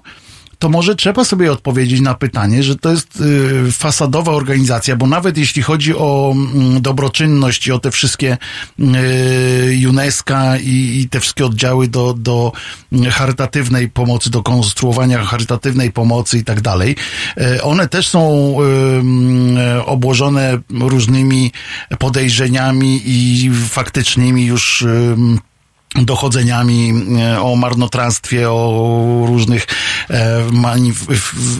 to może trzeba sobie odpowiedzieć na pytanie, że to jest y, fasadowa organizacja, bo nawet jeśli chodzi o mm, dobroczynność i o te wszystkie y, UNESCO i, te wszystkie oddziały do, do charytatywnej pomocy, do konstruowania charytatywnej pomocy i tak dalej, y, one też są obłożone różnymi podejrzeniami i faktycznymi już dochodzeniami e, o marnotrawstwie, o różnych e,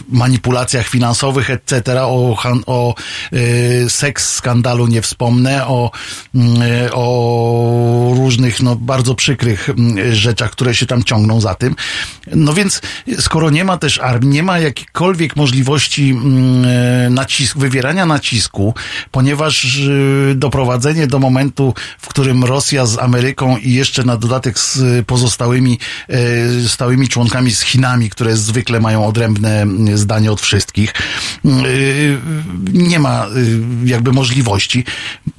manipulacjach finansowych, etc., o, o e, seks skandalu nie wspomnę, o, o różnych no, bardzo przykrych rzeczach, które się tam ciągną za tym. No więc skoro nie ma też armii, nie ma jakichkolwiek możliwości nacisku, wywierania nacisku, ponieważ e, doprowadzenie do momentu, w którym Rosja z Ameryką i jeszcze na dodatek z pozostałymi e, stałymi członkami z Chinami, które zwykle mają odrębne mm, zdanie od wszystkich, e, nie ma e, jakby możliwości.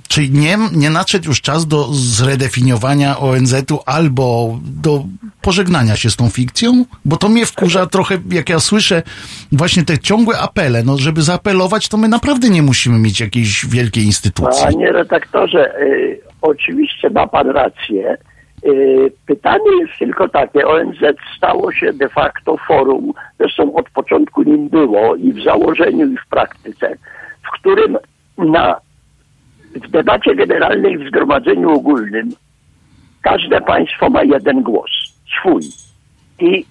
Czy nie, nie nadszedł już czas do zredefiniowania ONZ-u albo do pożegnania się z tą fikcją? Bo to mnie wkurza trochę, jak ja słyszę właśnie te ciągłe apele, no żeby zaapelować, to my naprawdę nie musimy mieć jakiejś wielkiej instytucji. Panie redaktorze, y, oczywiście ma pan rację. Y, pytanie jest tylko takie, ONZ stało się de facto forum, zresztą od początku nim było i w założeniu i w praktyce, w którym na, w debacie generalnej w Zgromadzeniu Ogólnym każde państwo ma jeden głos, swój. I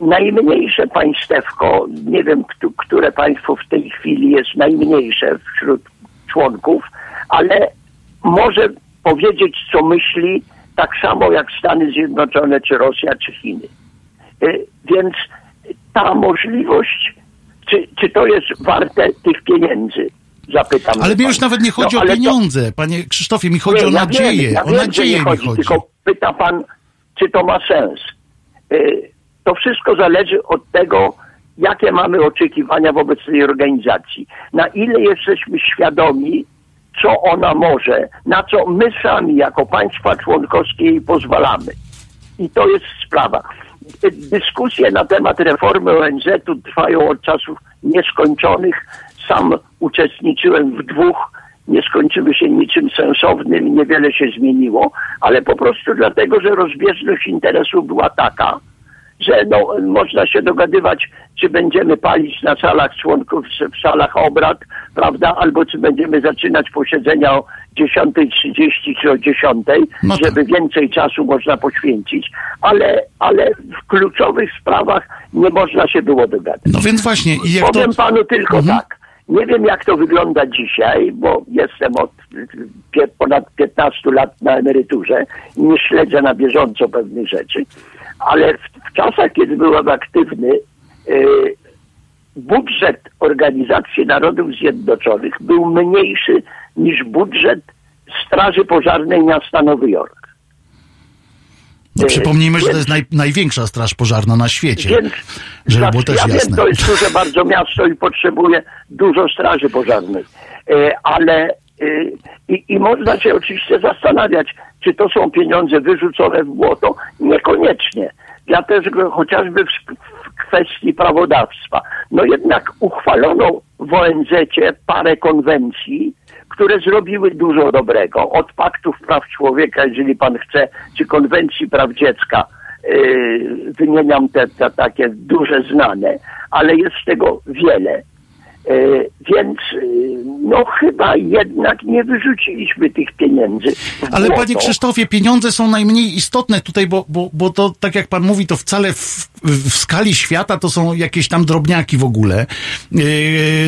najmniejsze państewko, nie wiem, któ- które państwo w tej chwili jest najmniejsze wśród członków, ale może powiedzieć, co myśli, tak samo jak Stany Zjednoczone, czy Rosja, czy Chiny. Y, Więc ta możliwość, czy, czy to jest warte tych pieniędzy? Zapytam. Ale mnie już nawet nie chodzi No, o ale to- pieniądze, panie Krzysztofie, mi chodzi nie, o ja nadzieję, wiem, ja o wiem, że nadzieję mi chodzi, chodzi. Tylko pyta pan, czy to ma sens. Y, To wszystko zależy od tego, jakie mamy oczekiwania wobec tej organizacji. Na ile jesteśmy świadomi, co ona może, na co my sami jako państwa członkowskie jej pozwalamy. I to jest sprawa. Dyskusje na temat reformy ONZ-u trwają od czasów nieskończonych. Sam uczestniczyłem w dwóch, nie skończyły się niczym sensownym, niewiele się zmieniło, ale po prostu dlatego, że rozbieżność interesów była taka, że no, można się dogadywać, czy będziemy palić na salach członków, w salach obrad, prawda, albo czy będziemy zaczynać posiedzenia o 10.30 czy o 10.00, No tak. żeby więcej czasu można poświęcić, ale, ale w kluczowych sprawach nie można się było dogadać. No więc właśnie, jak to... Powiem panu tylko Mhm. tak. Nie wiem, jak to wygląda dzisiaj, bo jestem od ponad 15 lat na emeryturze i nie śledzę na bieżąco pewnych rzeczy, ale w, w czasach, kiedy byłem aktywny, y, budżet Organizacji Narodów Zjednoczonych był mniejszy niż budżet Straży Pożarnej miasta Nowy Jork. No, przypomnijmy, że to Więc- jest naj, największa straż pożarna na świecie. Więc Żeby było znaczy, też ja jasne. wiem, to jest duże bardzo miasto i potrzebuje dużo straży pożarnej. E, ale e, i, i można się oczywiście zastanawiać, czy to są pieniądze wyrzucone w błoto. Niekoniecznie. Dlatego chociażby w, kwestii prawodawstwa. No jednak uchwalono w ONZ-cie parę konwencji, które zrobiły dużo dobrego. Od paktów praw człowieka, jeżeli pan chce, czy konwencji praw dziecka, yy, wymieniam te, te takie duże znane, ale jest tego wiele. Yy, więc yy, no chyba jednak nie wyrzuciliśmy tych pieniędzy. Ale błoto. panie Krzysztofie, pieniądze są najmniej istotne tutaj, bo, bo, bo to, tak jak pan mówi, to wcale w, w skali świata to są jakieś tam drobniaki w ogóle, yy,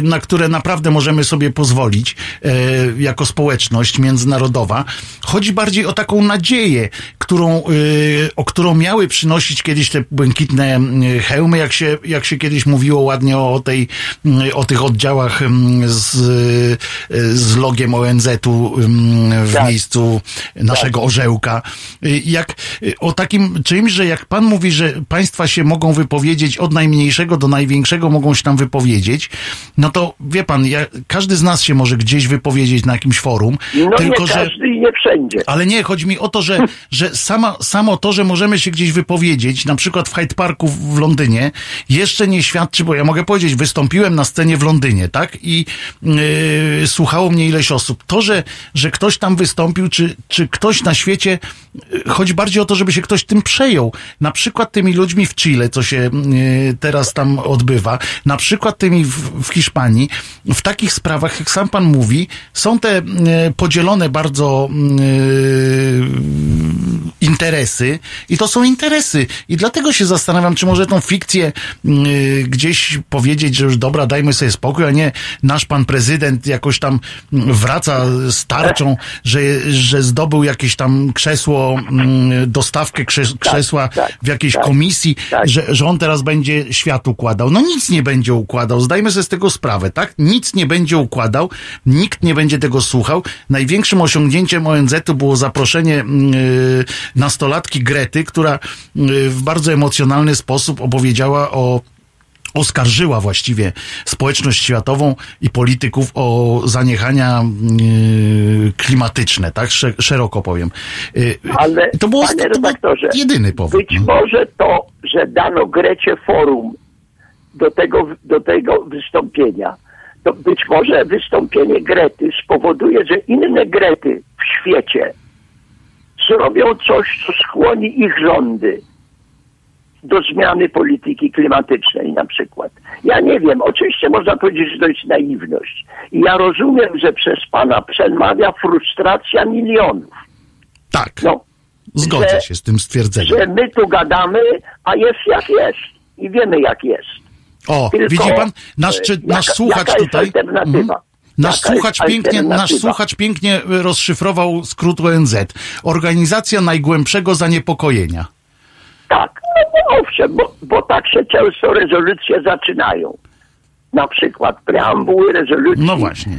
na które naprawdę możemy sobie pozwolić yy, jako społeczność międzynarodowa. Chodzi bardziej o taką nadzieję, którą, yy, o którą miały przynosić kiedyś te błękitne hełmy, jak się, jak się kiedyś mówiło ładnie o tej, o tych oddziałach yy, z, yy, z logiem ONZ-u w Tak. miejscu naszego orzełka. Y, Jak y, o takim czymś, że jak pan mówi, że państwa się mogą wypowiedzieć od najmniejszego do największego mogą się tam wypowiedzieć, no to wie pan, ja, każdy z nas się może gdzieś wypowiedzieć na jakimś forum, No tylko nie że każdy i nie wszędzie. ale nie, chodzi mi o to, że, że sama, samo to, że możemy się gdzieś wypowiedzieć, na przykład w Hyde Parku w Londynie, jeszcze nie świadczy, bo ja mogę powiedzieć, wystąpiłem na scenie w Londynie, tak? I yy, słuchało mnie ileś osób. To, że, że ktoś tam wystąpił, czy, czy ktoś na świecie, yy, chodzi bardziej o to, żeby się ktoś tym przejął. Na przykład tymi ludźmi w Chile, co się yy, teraz tam odbywa, na przykład tymi w, w Hiszpanii. W takich sprawach, jak sam pan mówi, są te yy, podzielone bardzo yy, interesy i to są interesy. I dlatego się zastanawiam, czy może tą fikcję yy, gdzieś powiedzieć, że już dobra, dajmy sobie spokój, a nie nasz pan prezydent jakoś tam mm, wraca z tarczą, że, że zdobył jakieś tam krzesło, mm, dostawkę krze- krzesła tak, w jakiejś tak, komisji, tak. że, że on teraz będzie świat układał. No nic nie będzie układał, zdajmy sobie z tego sprawę, tak? Nic nie będzie układał, nikt nie będzie tego słuchał. Największym osiągnięciem ONZ-u było zaproszenie mm, nastolatki Grety, która yy, w bardzo emocjonalny sposób opowiedziała o oskarżyła właściwie społeczność światową i polityków o zaniechania yy, klimatyczne, tak? Sze- szeroko powiem. Yy, Ale to było, panie to był redaktorze, jedyny powód. być może to, że dano Grecie forum do tego, do tego wystąpienia, to być może wystąpienie Grety spowoduje, że inne Grety w świecie zrobią coś, co skłoni ich rządy do zmiany polityki klimatycznej na przykład. Ja nie wiem, oczywiście można powiedzieć, że to jest naiwność. I ja rozumiem, że przez pana przemawia frustracja milionów. Tak, No, zgodzę że- się z tym stwierdzeniem. że my tu gadamy, a jest jak jest. I wiemy jak jest. O, Tylko, widzi pan, nasz, czy, e, nasz jaka- słuchacz jaka jest tutaj. alternatywa? Mhm. Nasz słuchacz, pięknie, nasz słuchacz pięknie y, rozszyfrował skrót ONZ. Organizacja najgłębszego zaniepokojenia. Tak, no bo owszem, bo, bo tak się często rezolucje zaczynają. Na przykład preambuły rezolucji. No właśnie.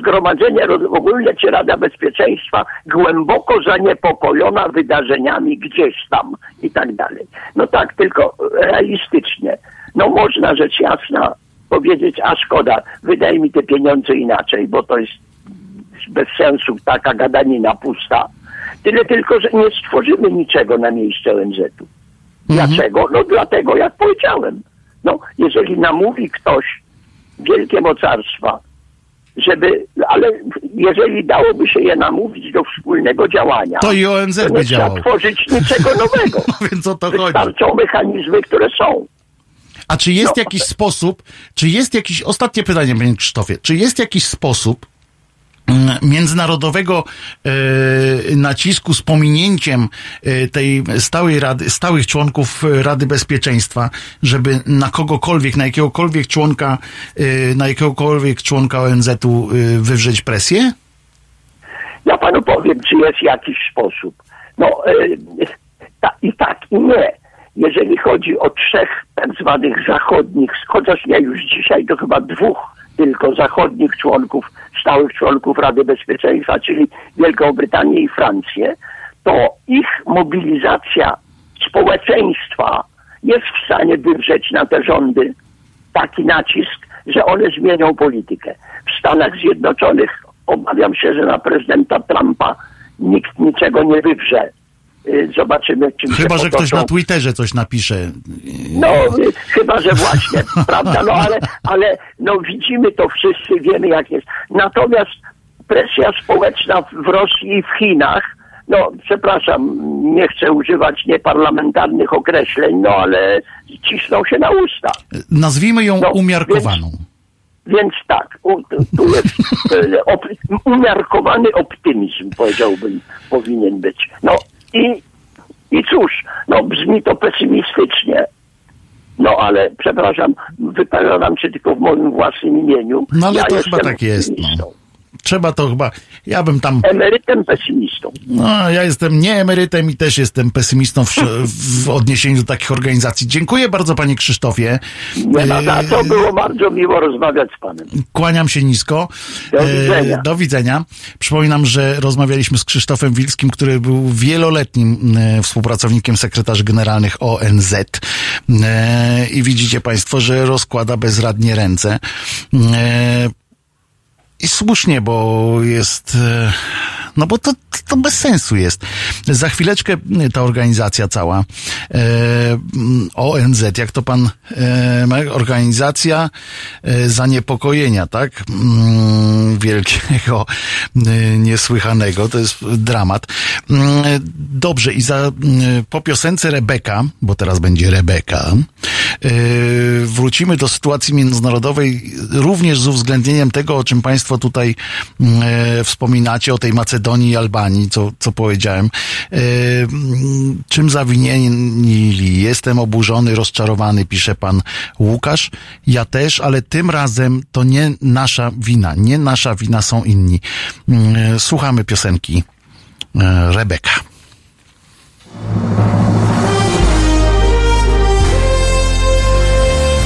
Zgromadzenie Ro- Ogólne czy Rada Bezpieczeństwa głęboko zaniepokojona wydarzeniami gdzieś tam i tak dalej. No tak, tylko realistycznie. No można rzecz jasna powiedzieć, a szkoda, wydaj mi te pieniądze inaczej, bo to jest bez sensu taka gadanina pusta. Tyle tylko, że nie stworzymy niczego na miejsce ONZ-u. Dlaczego? No dlatego, jak powiedziałem. No, jeżeli namówi ktoś wielkie mocarstwa, żeby, ale jeżeli dałoby się je namówić do wspólnego działania, To i ONZ to nie trzeba działał. tworzyć niczego nowego. No więc o to chodzi. Wystarczą mechanizmy, które są. A czy jest No. jakiś sposób, czy jest jakiś, ostatnie pytanie, panie Krzysztofie, czy jest jakiś sposób międzynarodowego e, nacisku z pominięciem e, tej stałej rady, stałych członków Rady Bezpieczeństwa, żeby na kogokolwiek, na jakiegokolwiek członka, e, na jakiegokolwiek członka ONZ-u wywrzeć presję? Ja panu powiem, czy jest jakiś sposób. No ta, i tak, i nie. Jeżeli chodzi o trzech tak zwanych zachodnich, chociaż nie już dzisiaj, to chyba dwóch tylko zachodnich członków, stałych członków Rady Bezpieczeństwa, czyli Wielką Brytanię i Francję, to ich mobilizacja społeczeństwa jest w stanie wywrzeć na te rządy taki nacisk, że one zmienią politykę. W Stanach Zjednoczonych obawiam się, że na prezydenta Trumpa nikt niczego nie wywrze. Y, Zobaczymy, czym Chyba, się że ktoś na Twitterze coś napisze. No, y, chyba, że właśnie, prawda, no ale, ale no widzimy to wszyscy, wiemy jak jest. Natomiast presja społeczna w Rosji i w Chinach, no przepraszam, nie chcę używać nieparlamentarnych określeń, no ale cisną się na usta. Nazwijmy ją No, umiarkowaną. Więc tak, u, tu- jest e, op, umiarkowany optymizm, powiedziałbym, powinien być. No i, i cóż, no brzmi to pesymistycznie, no ale przepraszam, wypowiadam się tylko w moim własnym imieniu. No ale ja to chyba tak jest. No. Trzeba to chyba. Ja bym tam. Emerytem pesymistą. No, ja jestem nie emerytem i też jestem pesymistą w, w odniesieniu do takich organizacji. Dziękuję bardzo, panie Krzysztofie. Nie ma co, E, było bardzo miło rozmawiać z panem. Kłaniam się nisko. Do widzenia. E, Do widzenia. Przypominam, że rozmawialiśmy z Krzysztofem Wilskim, który był wieloletnim e, współpracownikiem sekretarzy generalnych ONZ. I widzicie Państwo, że rozkłada bezradnie ręce. E, I słusznie, bo jest. e, No bo to, to bez sensu jest. Za chwileczkę ta organizacja cała, e, mm, ONZ, jak to pan, e, organizacja e, zaniepokojenia, tak? Mm, wielkiego, e, niesłychanego, to jest dramat. Mm, Dobrze, i za, po piosence Rebeka, bo teraz będzie Rebeka, e, wrócimy do sytuacji międzynarodowej również z uwzględnieniem tego, o czym Państwo tutaj mm, e, wspominacie, o tej Macedonii i Albanii, co, co powiedziałem. E, mm, czym zawinieni? Jestem oburzony, rozczarowany, pisze pan Łukasz. Ja też, ale tym razem to nie nasza wina. Nie nasza wina są inni. Mm, e, Słuchamy piosenki e, Rebeka.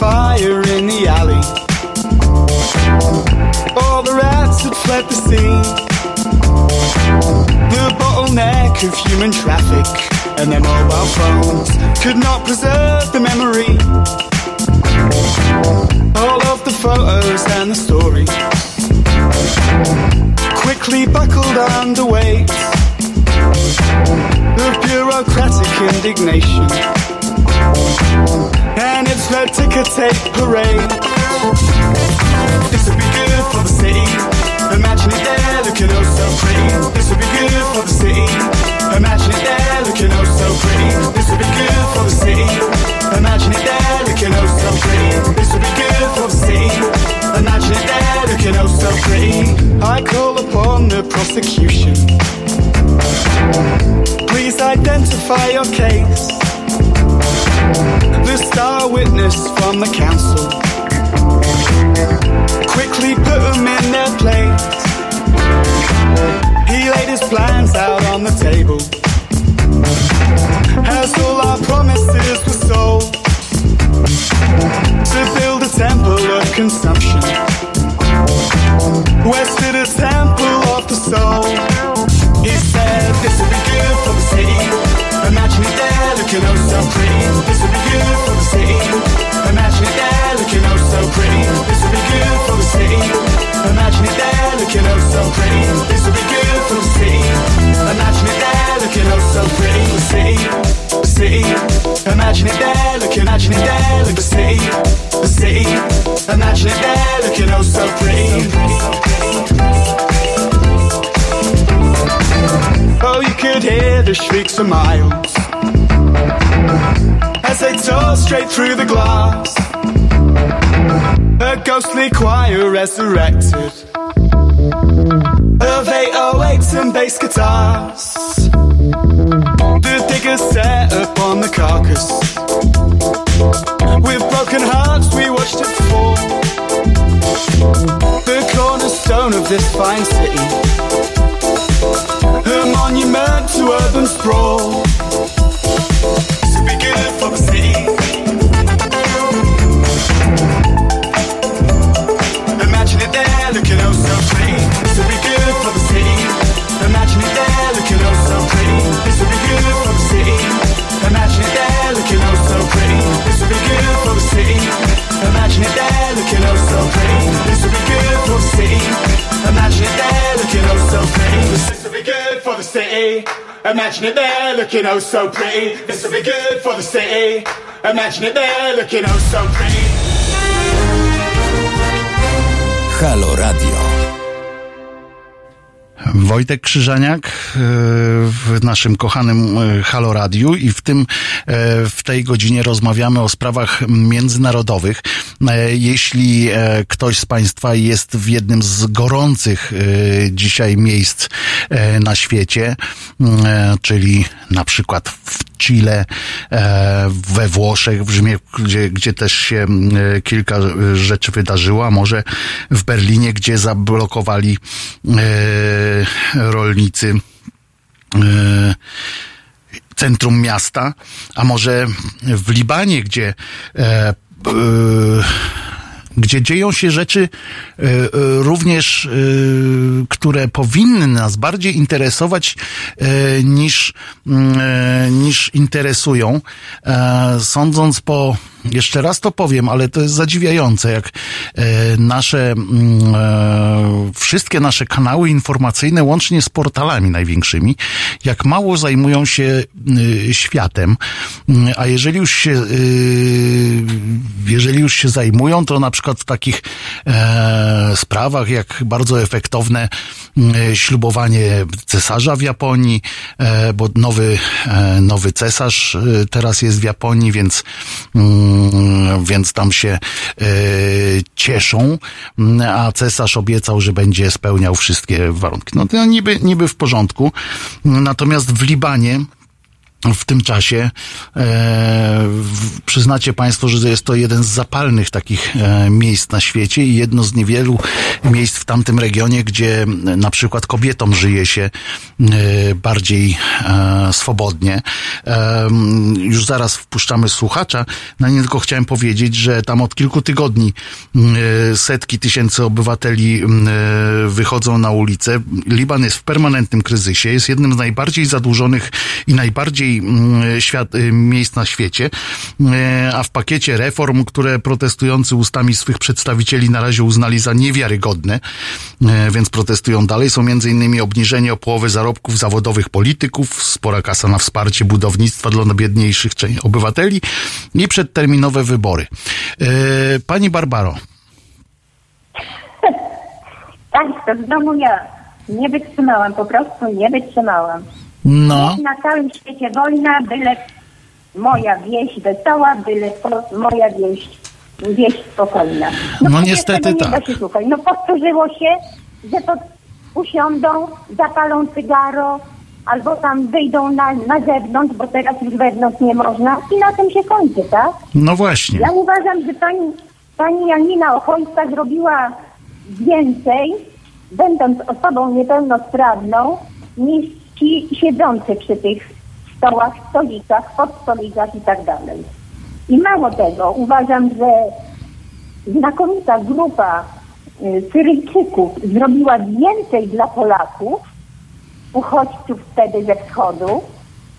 Fire in the alley. All the rats had fled the scene. The bottleneck of human traffic and their mobile phones could not preserve the memory. All of the photos and the stories quickly buckled under weight of bureaucratic indignation and its red ticker tape parade. This would be good for the city. Imagine it there looking oh so pretty. This would be good for the city. Imagine it there looking oh so pretty. This would be good for the city. Imagine it there looking oh so pretty. This would be good for the city. Imagine it there looking oh so pretty. I call upon the prosecution. Please identify your case the star witness from the council. Quickly put them in their place. He laid his plans out on the table. As all our promises were sold to build a temple of consumption. Stood a temple of the soul. He said, This would be good for the city. Imagine it there looking oh so pretty. This would be good for the city. Imagine it there looking oh so pretty. This would be good for the city. Imagine it there looking oh so pretty. This would be good for the city. Imagine it there looking oh. The city, the city. Imagine it there imagine it there the city, the city. Imagine it there looking oh so pretty. Oh, you could hear the shrieks for miles as they tore straight through the glass. A ghostly choir resurrected of 808s and bass guitars. The diggers set upon the carcass. With broken hearts, we watched it fall. The cornerstone of this fine city. A monument to urban sprawl. Imagine it there looking oh so pretty. This would be good for the city. Imagine it there looking oh so pretty. This would be good for the city. Imagine it there looking oh so pretty. Halo Radio. Wojtek Krzyżaniak e, w naszym kochanym e, Halo Radiu i w tym, e, w tej godzinie rozmawiamy o sprawach międzynarodowych. Jeśli ktoś z Państwa jest w jednym z gorących dzisiaj miejsc na świecie, czyli na przykład w Chile, we Włoszech, w Rzymie, gdzie, gdzie też się kilka rzeczy wydarzyło, a może w Berlinie, gdzie zablokowali rolnicy centrum miasta, a może w Libanie, gdzie gdzie dzieją się rzeczy również, które powinny nas bardziej interesować niż, niż interesują. Sądząc po jeszcze raz to powiem, ale to jest zadziwiające, jak e, nasze, mm, e, wszystkie nasze kanały informacyjne, łącznie z portalami największymi, jak mało zajmują się y, światem, Mm, a jeżeli już się, y, jeżeli już się zajmują, to na przykład w takich e, sprawach, jak bardzo efektowne mm, ślubowanie cesarza w Japonii, bo nowy, nowy cesarz e, teraz jest w Japonii, więc, więc tam się e, cieszą, Mm, a cesarz obiecał, że będzie spełniał wszystkie warunki. No to niby, niby w porządku. Natomiast w Libanie w tym czasie e, przyznacie Państwo, że jest to jeden z zapalnych takich e, miejsc na świecie i jedno z niewielu miejsc w tamtym regionie, gdzie na przykład kobietom żyje się e, bardziej e, swobodnie. E, już zaraz wpuszczamy słuchacza. Na nie tylko chciałem powiedzieć, że tam od kilku tygodni e, setki tysięcy obywateli wychodzą na ulicę. Liban jest w permanentnym kryzysie, jest jednym z najbardziej zadłużonych i najbardziej mm, świat, y, miejsc na świecie, E, a w pakiecie reform, które protestujący ustami swych przedstawicieli na razie uznali za niewiarygodne, e, więc protestują dalej, są innymi obniżenie o połowę zarobków zawodowych polityków, spora kasa na wsparcie budownictwa dla najbiedniejszych cze- obywateli i przedterminowe wybory. Pani Barbaro, Państwo, znowu ja. Nie wytrzymałam, po prostu nie wytrzymałam. No, Na całym świecie wojna, byle moja wieś wesoła, byle moja wieś, wieś spokojna. No przecież niestety nie tak. Się. No powtórzyło się, że to usiądą, zapalą cygaro, albo tam wyjdą na, na zewnątrz, bo teraz już wewnątrz nie można i na tym się kończy, tak? no właśnie. Ja uważam, że pani, pani Janina Ochojska zrobiła więcej, będąc osobą niepełnosprawną, niż ci siedzący przy tych stołach, stolikach, podstolikach i tak dalej. I mało tego, uważam, że znakomita grupa y, Syryjczyków zrobiła więcej dla Polaków, uchodźców wtedy ze wschodu.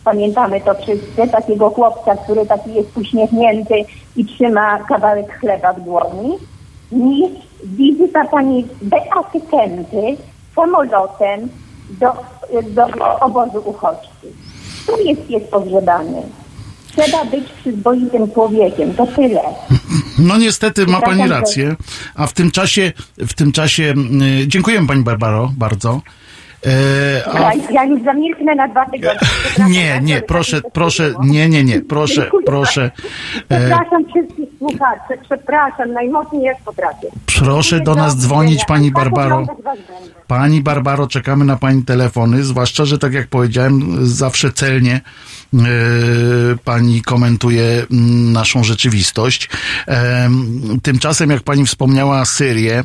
Pamiętamy to wszyscy, takiego chłopca, który taki jest uśmiechnięty i trzyma kawałek chleba w dłoni, niż wizyta pani Beaty Kępy samolotem do, do obozu uchodźców. Tu jest pies pogrzebany. Trzeba być przyzwoitym człowiekiem, to tyle. No niestety ma pani rację. A w tym czasie, w tym czasie, y, dziękuję pani Barbaro bardzo. E, a Ja, ja już zamilknę na dwa tygodnie. Przepraszam nie, bardzo, nie, proszę, tak proszę, nie, nie, nie, proszę, proszę. E, Przepraszam wszystkich słuchaczy, przepraszam najmocniej jak potrafię. proszę do nas dzwonić, pani Barbaro. Was będę. Pani Barbaro, czekamy na pani telefony, zwłaszcza, że tak jak powiedziałem, zawsze celnie e, pani komentuje mm, naszą rzeczywistość. Em, Tymczasem, jak pani wspomniała Syrię,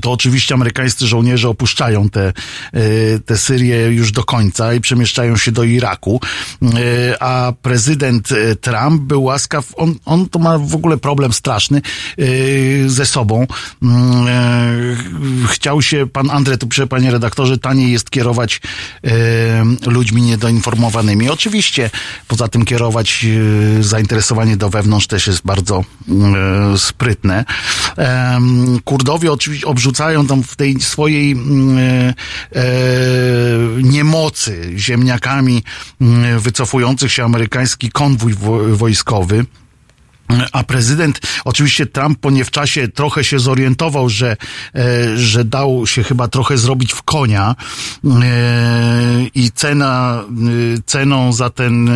to oczywiście amerykańscy żołnierze opuszczają te, e, te Syrię już do końca i przemieszczają się do Iraku, E, a prezydent e, Trump był łaskaw, on, on to ma w ogóle problem straszny ze sobą. Mm, Chciał się, pan Andrzej tu pisze, panie redaktorze, taniej jest kierować ludźmi niedoinformowanymi. Oczywiście, poza tym kierować zainteresowanie do wewnątrz też jest bardzo e, sprytne. Kurdowie oczywiście obrzucają tam w tej swojej mm, e, e, niemocy ziemniakami mm, wycofujących się amerykański konwój wo- wojskowy. A prezydent, oczywiście Trump po nie w czasie trochę się zorientował, że, e, że dał się chyba trochę zrobić w konia e, i cena, e, ceną za ten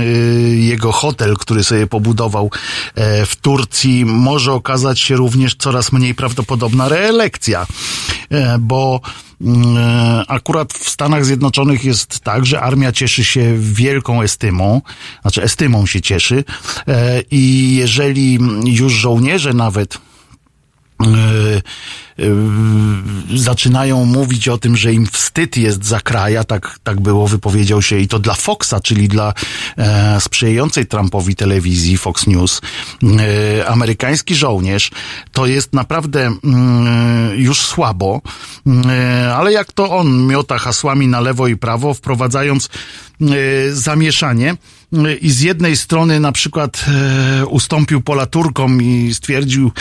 jego hotel, który sobie pobudował w Turcji, może okazać się również coraz mniej prawdopodobna reelekcja, bo Akurat w Stanach Zjednoczonych jest tak, że armia cieszy się wielką estymą, znaczy estymą się cieszy e, i jeżeli już żołnierze nawet e, zaczynają mówić o tym, że im wstyd jest za kraj, a tak, tak było, wypowiedział się i to dla Foxa, czyli dla e, sprzyjającej Trumpowi telewizji Fox News, e, amerykański żołnierz, to jest naprawdę mm, już słabo, e, ale jak to on miota hasłami na lewo i prawo, wprowadzając e, zamieszanie i z jednej strony na przykład e, ustąpił pola Turkom i stwierdził,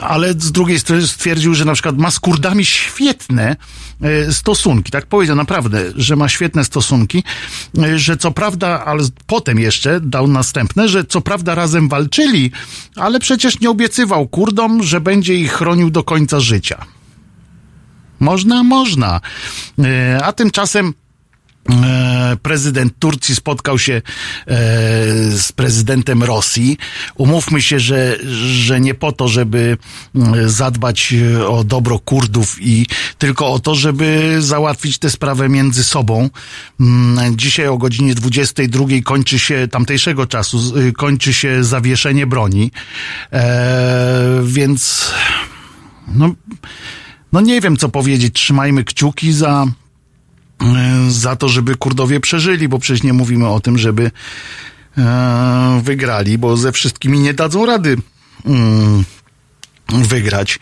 ale z drugiej strony stwierdził, że na przykład ma z Kurdami świetne e, stosunki, tak powiedział naprawdę, że ma świetne stosunki, e, że co prawda, ale potem jeszcze dał następne, że co prawda razem walczyli, ale przecież nie obiecywał Kurdom, że będzie ich chronił do końca życia. Można, można. A tymczasem prezydent Turcji spotkał się e, z prezydentem Rosji. Umówmy się, że, że nie po to, żeby mm, zadbać e, o dobro Kurdów i tylko o to, żeby załatwić tę sprawę między sobą. Mm, Dzisiaj o godzinie 22 kończy się tamtejszego czasu, kończy się zawieszenie broni. E, więc no, no nie wiem co powiedzieć. Trzymajmy kciuki za, e, za to, żeby Kurdowie przeżyli, bo przecież nie mówimy o tym, żeby e, wygrali, bo ze wszystkimi nie dadzą rady mm, wygrać.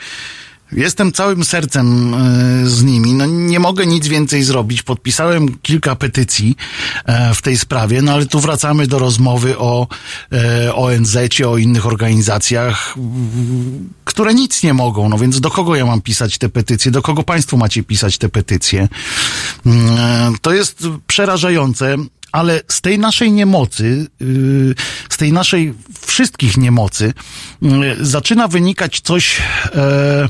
Jestem całym sercem e, z nimi. No, nie mogę nic więcej zrobić. Podpisałem kilka petycji e, w tej sprawie, no ale tu wracamy do rozmowy o e, ONZ, o innych organizacjach, które nic nie mogą. No więc do kogo ja mam pisać te petycje? Do kogo państwo macie pisać te petycje? Mm, To jest przerażające. Ale z tej naszej niemocy, yy, z tej naszej wszystkich niemocy, yy, zaczyna wynikać coś, e,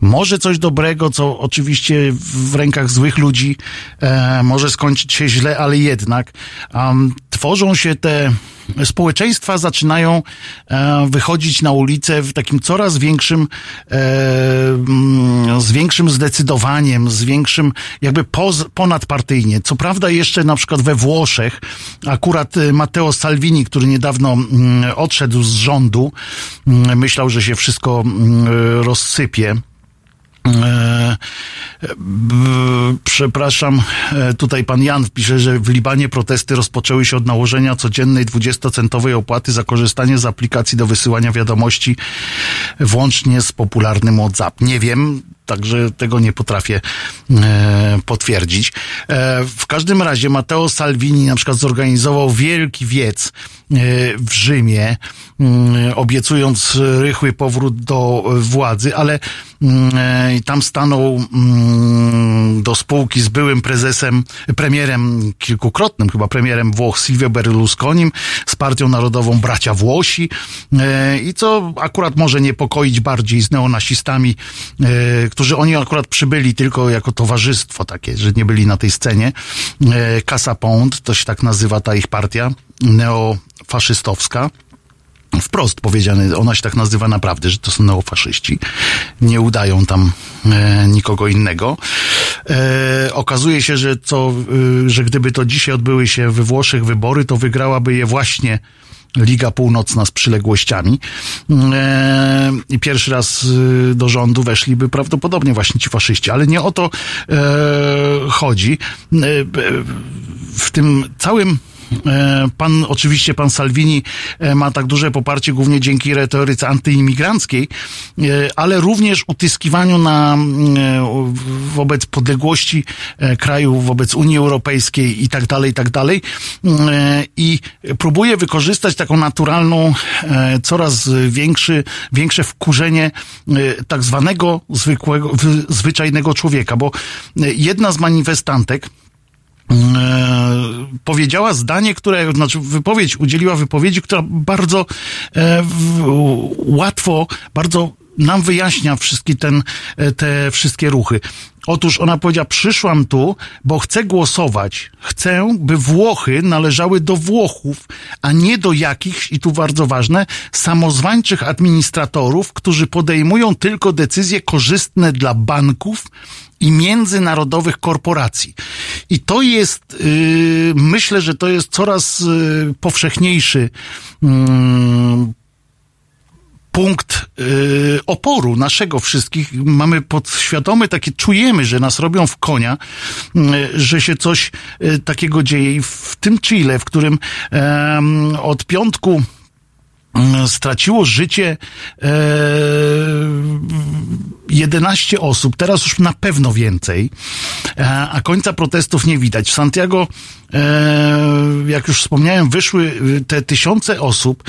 może coś dobrego, co oczywiście w rękach złych ludzi e, może skończyć się źle, ale jednak um, tworzą się te społeczeństwa, zaczynają e, wychodzić na ulicę w takim coraz większym, e, mm, z większym zdecydowaniem, z większym jakby poz, ponadpartyjnie. Co prawda jeszcze na przykład we Włoszech akurat e, Matteo Salvini, który niedawno mm, odszedł z rządu, mm, myślał, że się wszystko rozsypie. E, b- Przepraszam, e, tutaj pan Jan pisze, że w Libanie protesty rozpoczęły się od nałożenia codziennej 20-centowej opłaty za korzystanie z aplikacji do wysyłania wiadomości, włącznie z popularnym WhatsApp. Nie wiem, także tego nie potrafię e, potwierdzić. E, w każdym razie Matteo Salvini na przykład zorganizował wielki wiec e, w Rzymie, mm, obiecując rychły powrót do władzy, ale mm, tam stanął mm, do spółki z byłym prezesem, premierem, kilkukrotnym chyba premierem Włoch Silvio Berlusconim, z Partią Narodową Bracia Włosi i co akurat może niepokoić bardziej z neonazistami, e, którzy oni akurat przybyli tylko jako towarzystwo takie, że nie byli na tej scenie. E, Casa Pound, to się tak nazywa ta ich partia neofaszystowska wprost powiedziane, ona się tak nazywa naprawdę, że to są neofaszyści. Nie udają tam e, nikogo innego. E, okazuje się, że, co, y, że gdyby to dzisiaj odbyły się we Włoszech wybory, to wygrałaby je właśnie Liga Północna z przyległościami. E, I pierwszy raz y, do rządu weszliby prawdopodobnie właśnie ci faszyści, ale nie o to e, chodzi. E, e, w tym całym E, Pan, oczywiście pan Salvini e, ma tak duże poparcie głównie dzięki retoryce antyimigranckiej, e, ale również utyskiwaniu na, mm, e, wobec podległości e, kraju, wobec Unii Europejskiej i tak dalej, i tak dalej. E, I próbuje wykorzystać taką naturalną, e, coraz większy, większe wkurzenie e, tak zwanego zwykłego, zwyczajnego człowieka, bo e, jedna z manifestantek, e, powiedziała zdanie, które, znaczy wypowiedź, udzieliła wypowiedzi, która bardzo e, w, łatwo, bardzo nam wyjaśnia wszystkie ten, e, te wszystkie ruchy. Otóż ona powiedziała, przyszłam tu, bo chcę głosować. Chcę, by Włochy należały do Włochów, a nie do jakichś, i tu bardzo ważne, samozwańczych administratorów, którzy podejmują tylko decyzje korzystne dla banków i międzynarodowych korporacji. I to jest, yy, myślę, że to jest coraz yy, powszechniejszy yy, punkt y, oporu naszego wszystkich. Mamy podświadomy takie, czujemy, że nas robią w konia, y, że się coś y, takiego dzieje. I w tym Chile, w którym od piątku mm, straciło życie e, 11 osób, teraz już na pewno więcej, e, a końca protestów nie widać. W Santiago, e, jak już wspomniałem, wyszły y, te tysiące osób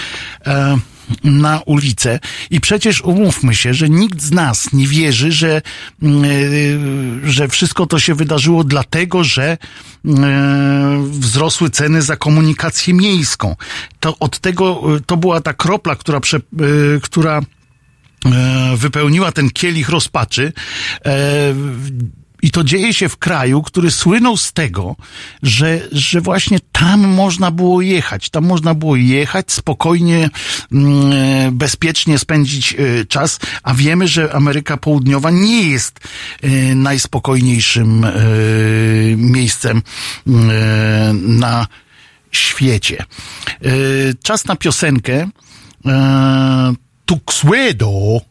e, na ulicę i przecież umówmy się, że nikt z nas nie wierzy, że, mm, e, że wszystko to się wydarzyło dlatego, że e, wzrosły ceny za komunikację miejską. To od tego, e, to była ta kropla, która, prze, która wypełniła ten kielich rozpaczy. I to dzieje się w kraju, który słynął z tego, że, że właśnie tam można było jechać. Tam można było jechać, spokojnie, mm, e, bezpiecznie spędzić e, czas, a wiemy, że Ameryka Południowa nie jest e, najspokojniejszym miejscem e, na świecie. Czas na piosenkę. Tuxedo.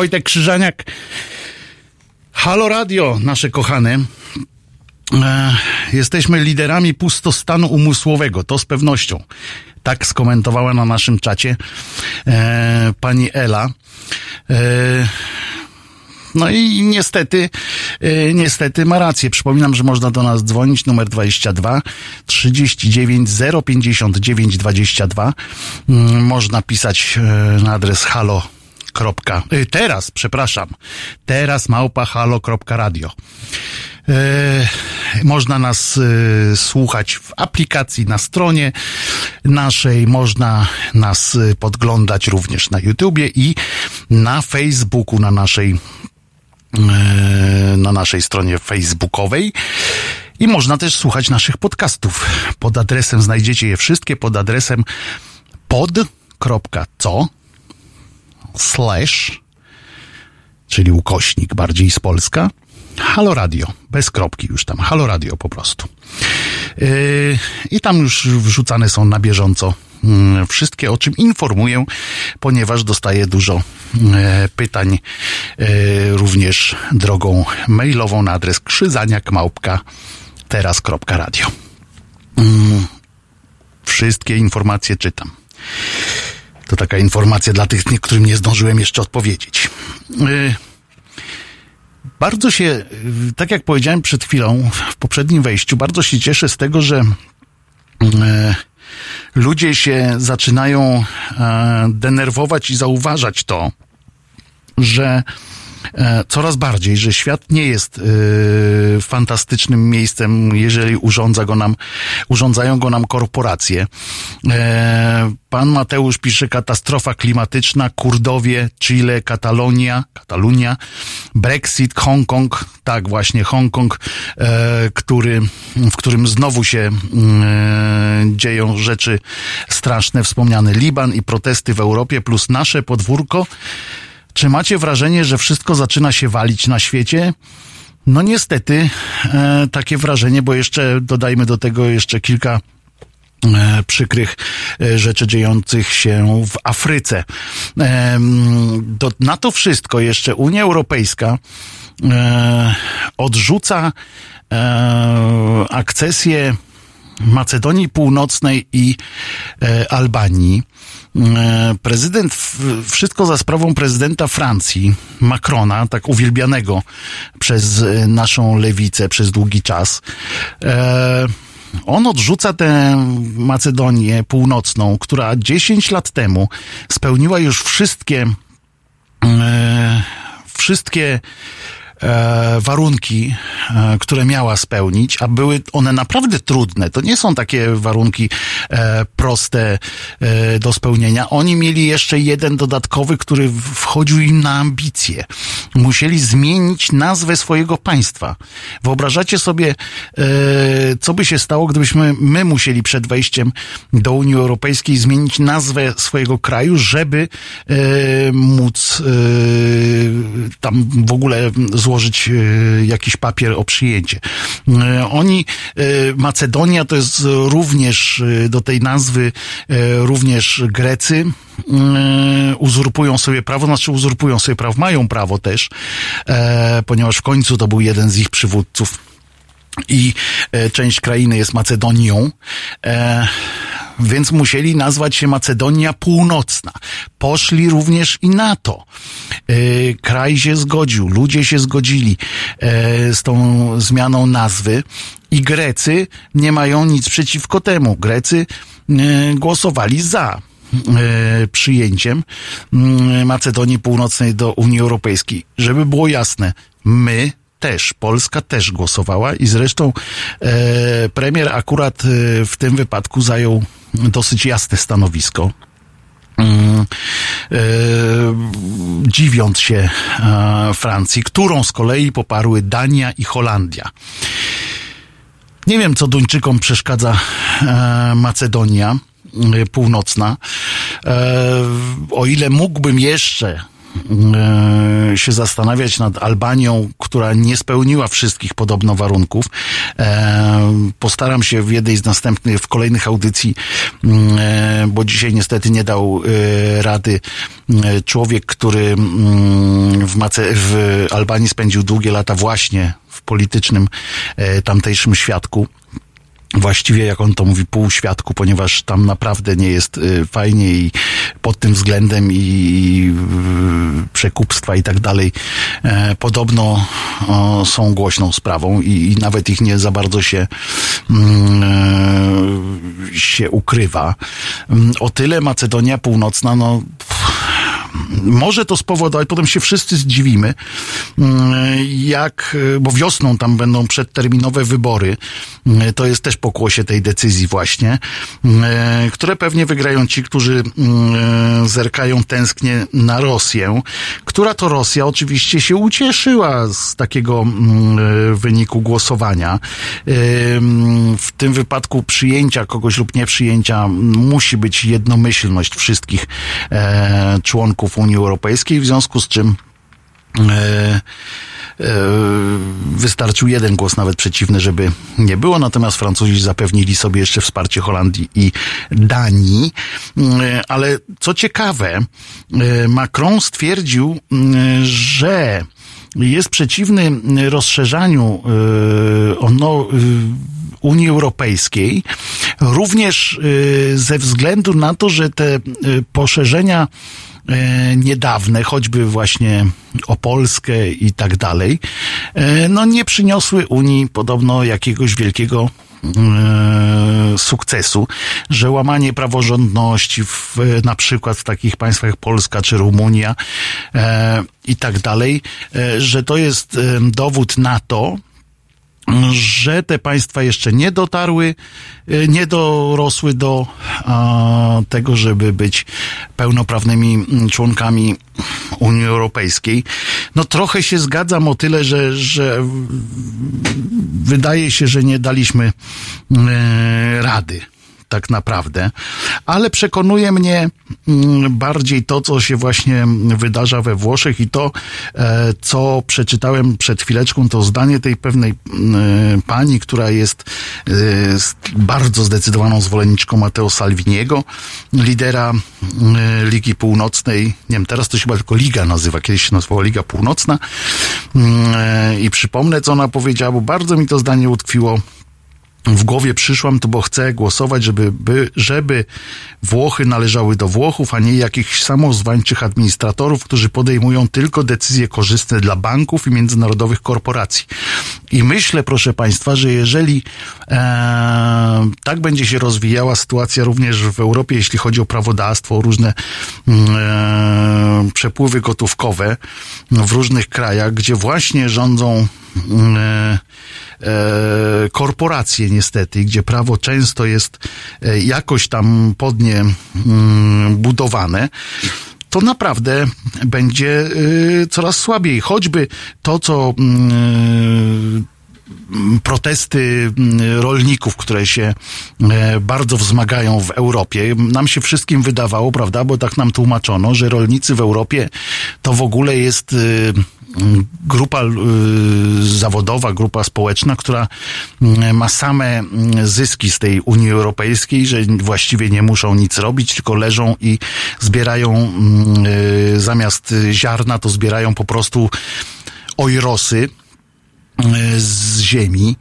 Wojtek Krzyżaniak, Halo Radio, nasze kochane. E, jesteśmy liderami pustostanu umysłowego, to z pewnością. Tak skomentowała na naszym czacie e, pani Ela. E, no i niestety, e, niestety ma rację. Przypominam, że można do nas dzwonić numer 22 39 059 22. Mm, Można pisać e, na adres halo. Kropka, y, teraz, przepraszam, teraz małpa halo.radio. E, można nas e, słuchać w aplikacji na stronie naszej, można nas podglądać również na YouTubie i na Facebooku, na naszej na naszej stronie facebookowej. I można też słuchać naszych podcastów. Pod adresem znajdziecie je wszystkie pod adresem pod.co slash czyli ukośnik bardziej z Polska Halo Radio, bez kropki już tam, Halo Radio po prostu. Yy, I tam już wrzucane są na bieżąco mm, wszystkie, o czym informuję, ponieważ dostaję dużo e, pytań e, również drogą mailową na adres krzyzaniak małpka teraz.radio. Mm, Wszystkie informacje czytam. To taka informacja dla tych, którym nie zdążyłem jeszcze odpowiedzieć. Yy, bardzo się, yy, tak jak powiedziałem przed chwilą w poprzednim wejściu, bardzo się cieszę z tego, że yy, ludzie się zaczynają denerwować i zauważać to, że coraz bardziej, że świat nie jest e, fantastycznym miejscem, jeżeli urządza go nam, urządzają go nam korporacje. E, pan Mateusz pisze katastrofa klimatyczna, Kurdowie, Chile, Katalonia, Katalunia, Brexit, Hongkong, tak właśnie Hongkong, e, który, w którym znowu się e, dzieją rzeczy straszne, wspomniany Liban i protesty w Europie, plus nasze podwórko. Czy macie wrażenie, że wszystko zaczyna się walić na świecie? No niestety e, takie wrażenie, bo jeszcze dodajmy do tego jeszcze kilka e, przykrych e, rzeczy dziejących się w Afryce. E, do, na to wszystko jeszcze Unia Europejska e, odrzuca e, akcesję Macedonii Północnej i Albanii. E, prezydent, wszystko za sprawą prezydenta Francji, Macrona, tak uwielbianego przez e, naszą lewicę przez długi czas. E, on odrzuca tę Macedonię Północną, która 10 lat temu spełniła już wszystkie, wszystkie warunki, e, które miała spełnić, a były one naprawdę trudne. To nie są takie warunki e, proste e, do spełnienia. Oni mieli jeszcze jeden dodatkowy, który wchodził im na ambicje. Musieli zmienić nazwę swojego państwa. Wyobrażacie sobie, e, co by się stało, gdybyśmy my musieli przed wejściem do Unii Europejskiej zmienić nazwę swojego kraju, żeby e, móc e, tam w ogóle złożyć e, jakiś papier o przyjęcie. E, Oni, e, Macedonia to jest również do tej nazwy również Grecy uzurpują sobie prawo, znaczy uzurpują sobie prawo, mają prawo też, ponieważ w końcu to był jeden z ich przywódców i część krainy jest Macedonią, więc musieli nazwać się Macedonia Północna. Poszli również i na to. E, kraj się zgodził, ludzie się zgodzili e, z tą zmianą nazwy i Grecy nie mają nic przeciwko temu. Grecy e, głosowali za przyjęciem mm, Macedonii Północnej do Unii Europejskiej. Żeby było jasne, my też, Polska też głosowała i zresztą premier akurat w tym wypadku zajął dosyć jasne stanowisko. Mm, e, dziwiąc się e, Francji, którą z kolei poparły Dania i Holandia. Nie wiem, co Duńczykom przeszkadza e, Macedonia Północna. O ile mógłbym jeszcze się zastanawiać nad Albanią, która nie spełniła wszystkich podobno warunków. E, postaram się w jednej z następnych, w kolejnych audycji, mm, e, bo dzisiaj niestety nie dał e, rady e, człowiek, który mm, w, Mace, w Albanii spędził długie lata właśnie w politycznym e, tamtejszym świadku właściwie, jak on to mówi, półświadku, ponieważ tam naprawdę nie jest y, fajnie i pod tym względem i, y, przekupstwa i tak dalej e, podobno są głośną sprawą i, i nawet ich nie za bardzo się mm, e, się ukrywa. Mm, O tyle Macedonia Północna, no pff, może to spowodować, potem się wszyscy zdziwimy, mm, jak, bo wiosną tam będą przedterminowe wybory, mm, to jest też pokłosie tej decyzji właśnie, mm, które pewnie wygrają ci, którzy mm, zerkają tęsknie na Rosję, która to Rosja oczywiście się ucieszyła z takiego mm, wyniku głosowania. W tym wypadku przyjęcia kogoś lub nieprzyjęcia musi być jednomyślność wszystkich e, członków Unii Europejskiej, w związku z czym e, e, wystarczył jeden głos nawet przeciwny, żeby nie było. Natomiast Francuzi zapewnili sobie jeszcze wsparcie Holandii i Danii. E, Ale co ciekawe, Macron stwierdził, że jest przeciwny rozszerzaniu ono, Unii Europejskiej, również ze względu na to, że te poszerzenia niedawne, choćby właśnie o Polskę i tak dalej, e, no nie przyniosły Unii podobno jakiegoś wielkiego e, sukcesu, że łamanie praworządności w, na przykład w takich państwach jak Polska czy Rumunia e, i tak dalej, e, że to jest e, dowód na to, że te państwa jeszcze nie dotarły, y, nie dorosły do tego, żeby być pełnoprawnymi mm, członkami Unii Europejskiej. No trochę się zgadzam o tyle, że, że wydaje się, że nie daliśmy e, rady tak naprawdę, ale przekonuje mnie mm, bardziej to, co się właśnie wydarza we Włoszech i to, e, co przeczytałem przed chwileczką, to zdanie tej pewnej mm, pani, która jest e, bardzo zdecydowaną zwolenniczką Matteo Salviniego, lidera mm, Ligi Północnej, nie wiem, teraz to się chyba tylko Liga nazywa, kiedyś się nazywała Liga Północna. E, i przypomnę, co ona powiedziała, bo bardzo mi to zdanie utkwiło w głowie przyszłam tu, bo chcę głosować, żeby, by, żeby Włochy należały do Włochów, a nie jakichś samozwańczych administratorów, którzy podejmują tylko decyzje korzystne dla banków i międzynarodowych korporacji. I myślę, proszę Państwa, że jeżeli e, tak będzie się rozwijała sytuacja również w Europie, jeśli chodzi o prawodawstwo, o różne mm, e, przepływy gotówkowe w różnych krajach, gdzie właśnie rządzą mm, e, korporacje niestety, gdzie prawo często jest e, jakoś tam podnie mm, budowane, to naprawdę będzie y, coraz słabiej. Choćby to, co mm, protesty mm, rolników, które się e, bardzo wzmagają w Europie. Nam się wszystkim wydawało, prawda, bo tak nam tłumaczono, że rolnicy w Europie to w ogóle jest y, grupa y, zawodowa, grupa społeczna, która mm, ma same mm, zyski z tej Unii Europejskiej, że właściwie nie muszą nic robić, tylko leżą i zbierają mm, y, zamiast ziarna, to zbierają po prostu ojrosy z ziemi,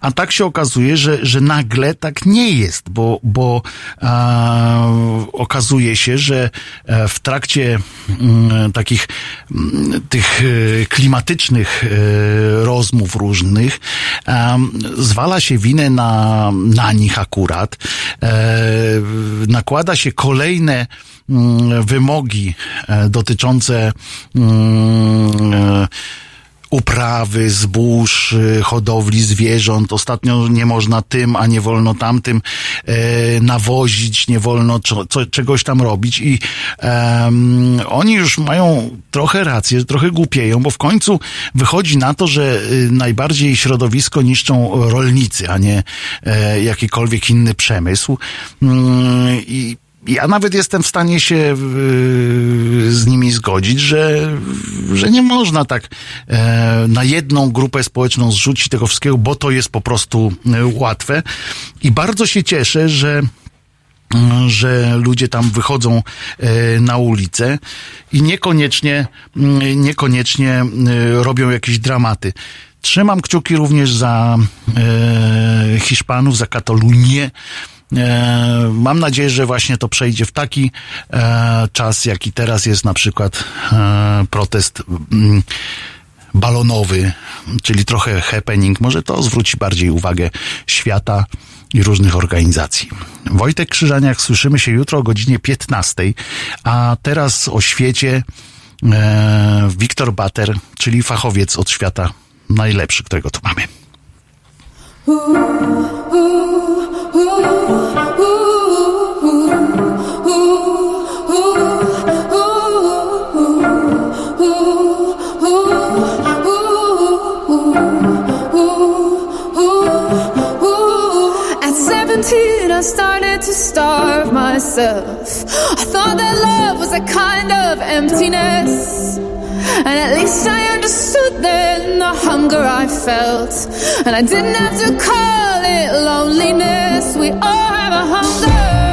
a tak się okazuje, że, że nagle tak nie jest, bo, bo okazuje się, że e, w trakcie takich tych e, klimatycznych e, rozmów różnych zwala się winę na, na nich akurat, e, nakłada się kolejne wymogi e, dotyczące e, uprawy, zbóż, y, hodowli zwierząt. Ostatnio nie można tym, a nie wolno tamtym e, nawozić, nie wolno czo, co, czegoś tam robić i em, oni już mają trochę rację, trochę głupieją, bo w końcu wychodzi na to, że y, najbardziej środowisko niszczą rolnicy, a nie e, jakikolwiek inny przemysł. Mm, I ja nawet jestem w stanie się y, z nimi zgodzić, że, że nie można tak e, na jedną grupę społeczną zrzucić tego wszystkiego, bo to jest po prostu e, łatwe. I bardzo się cieszę, że że ludzie tam wychodzą e, na ulicę i niekoniecznie, mm, niekoniecznie e, robią jakieś dramaty. Trzymam kciuki również za e, Hiszpanów, za Katalunię. E, mam nadzieję, że właśnie to przejdzie w taki e, czas, jaki teraz jest na przykład e, protest mm, balonowy, czyli trochę happening. Może to zwróci bardziej uwagę świata i różnych organizacji. Wojtek Krzyżaniak, słyszymy się jutro o godzinie 15, a teraz o świecie Wiktor Bater, czyli fachowiec od świata najlepszy, którego tu mamy. At 17, I started to starve myself. I thought that love was a kind of emptiness. And at least I understood then the hunger I felt. And I didn't have to call it loneliness. We all have a hunger.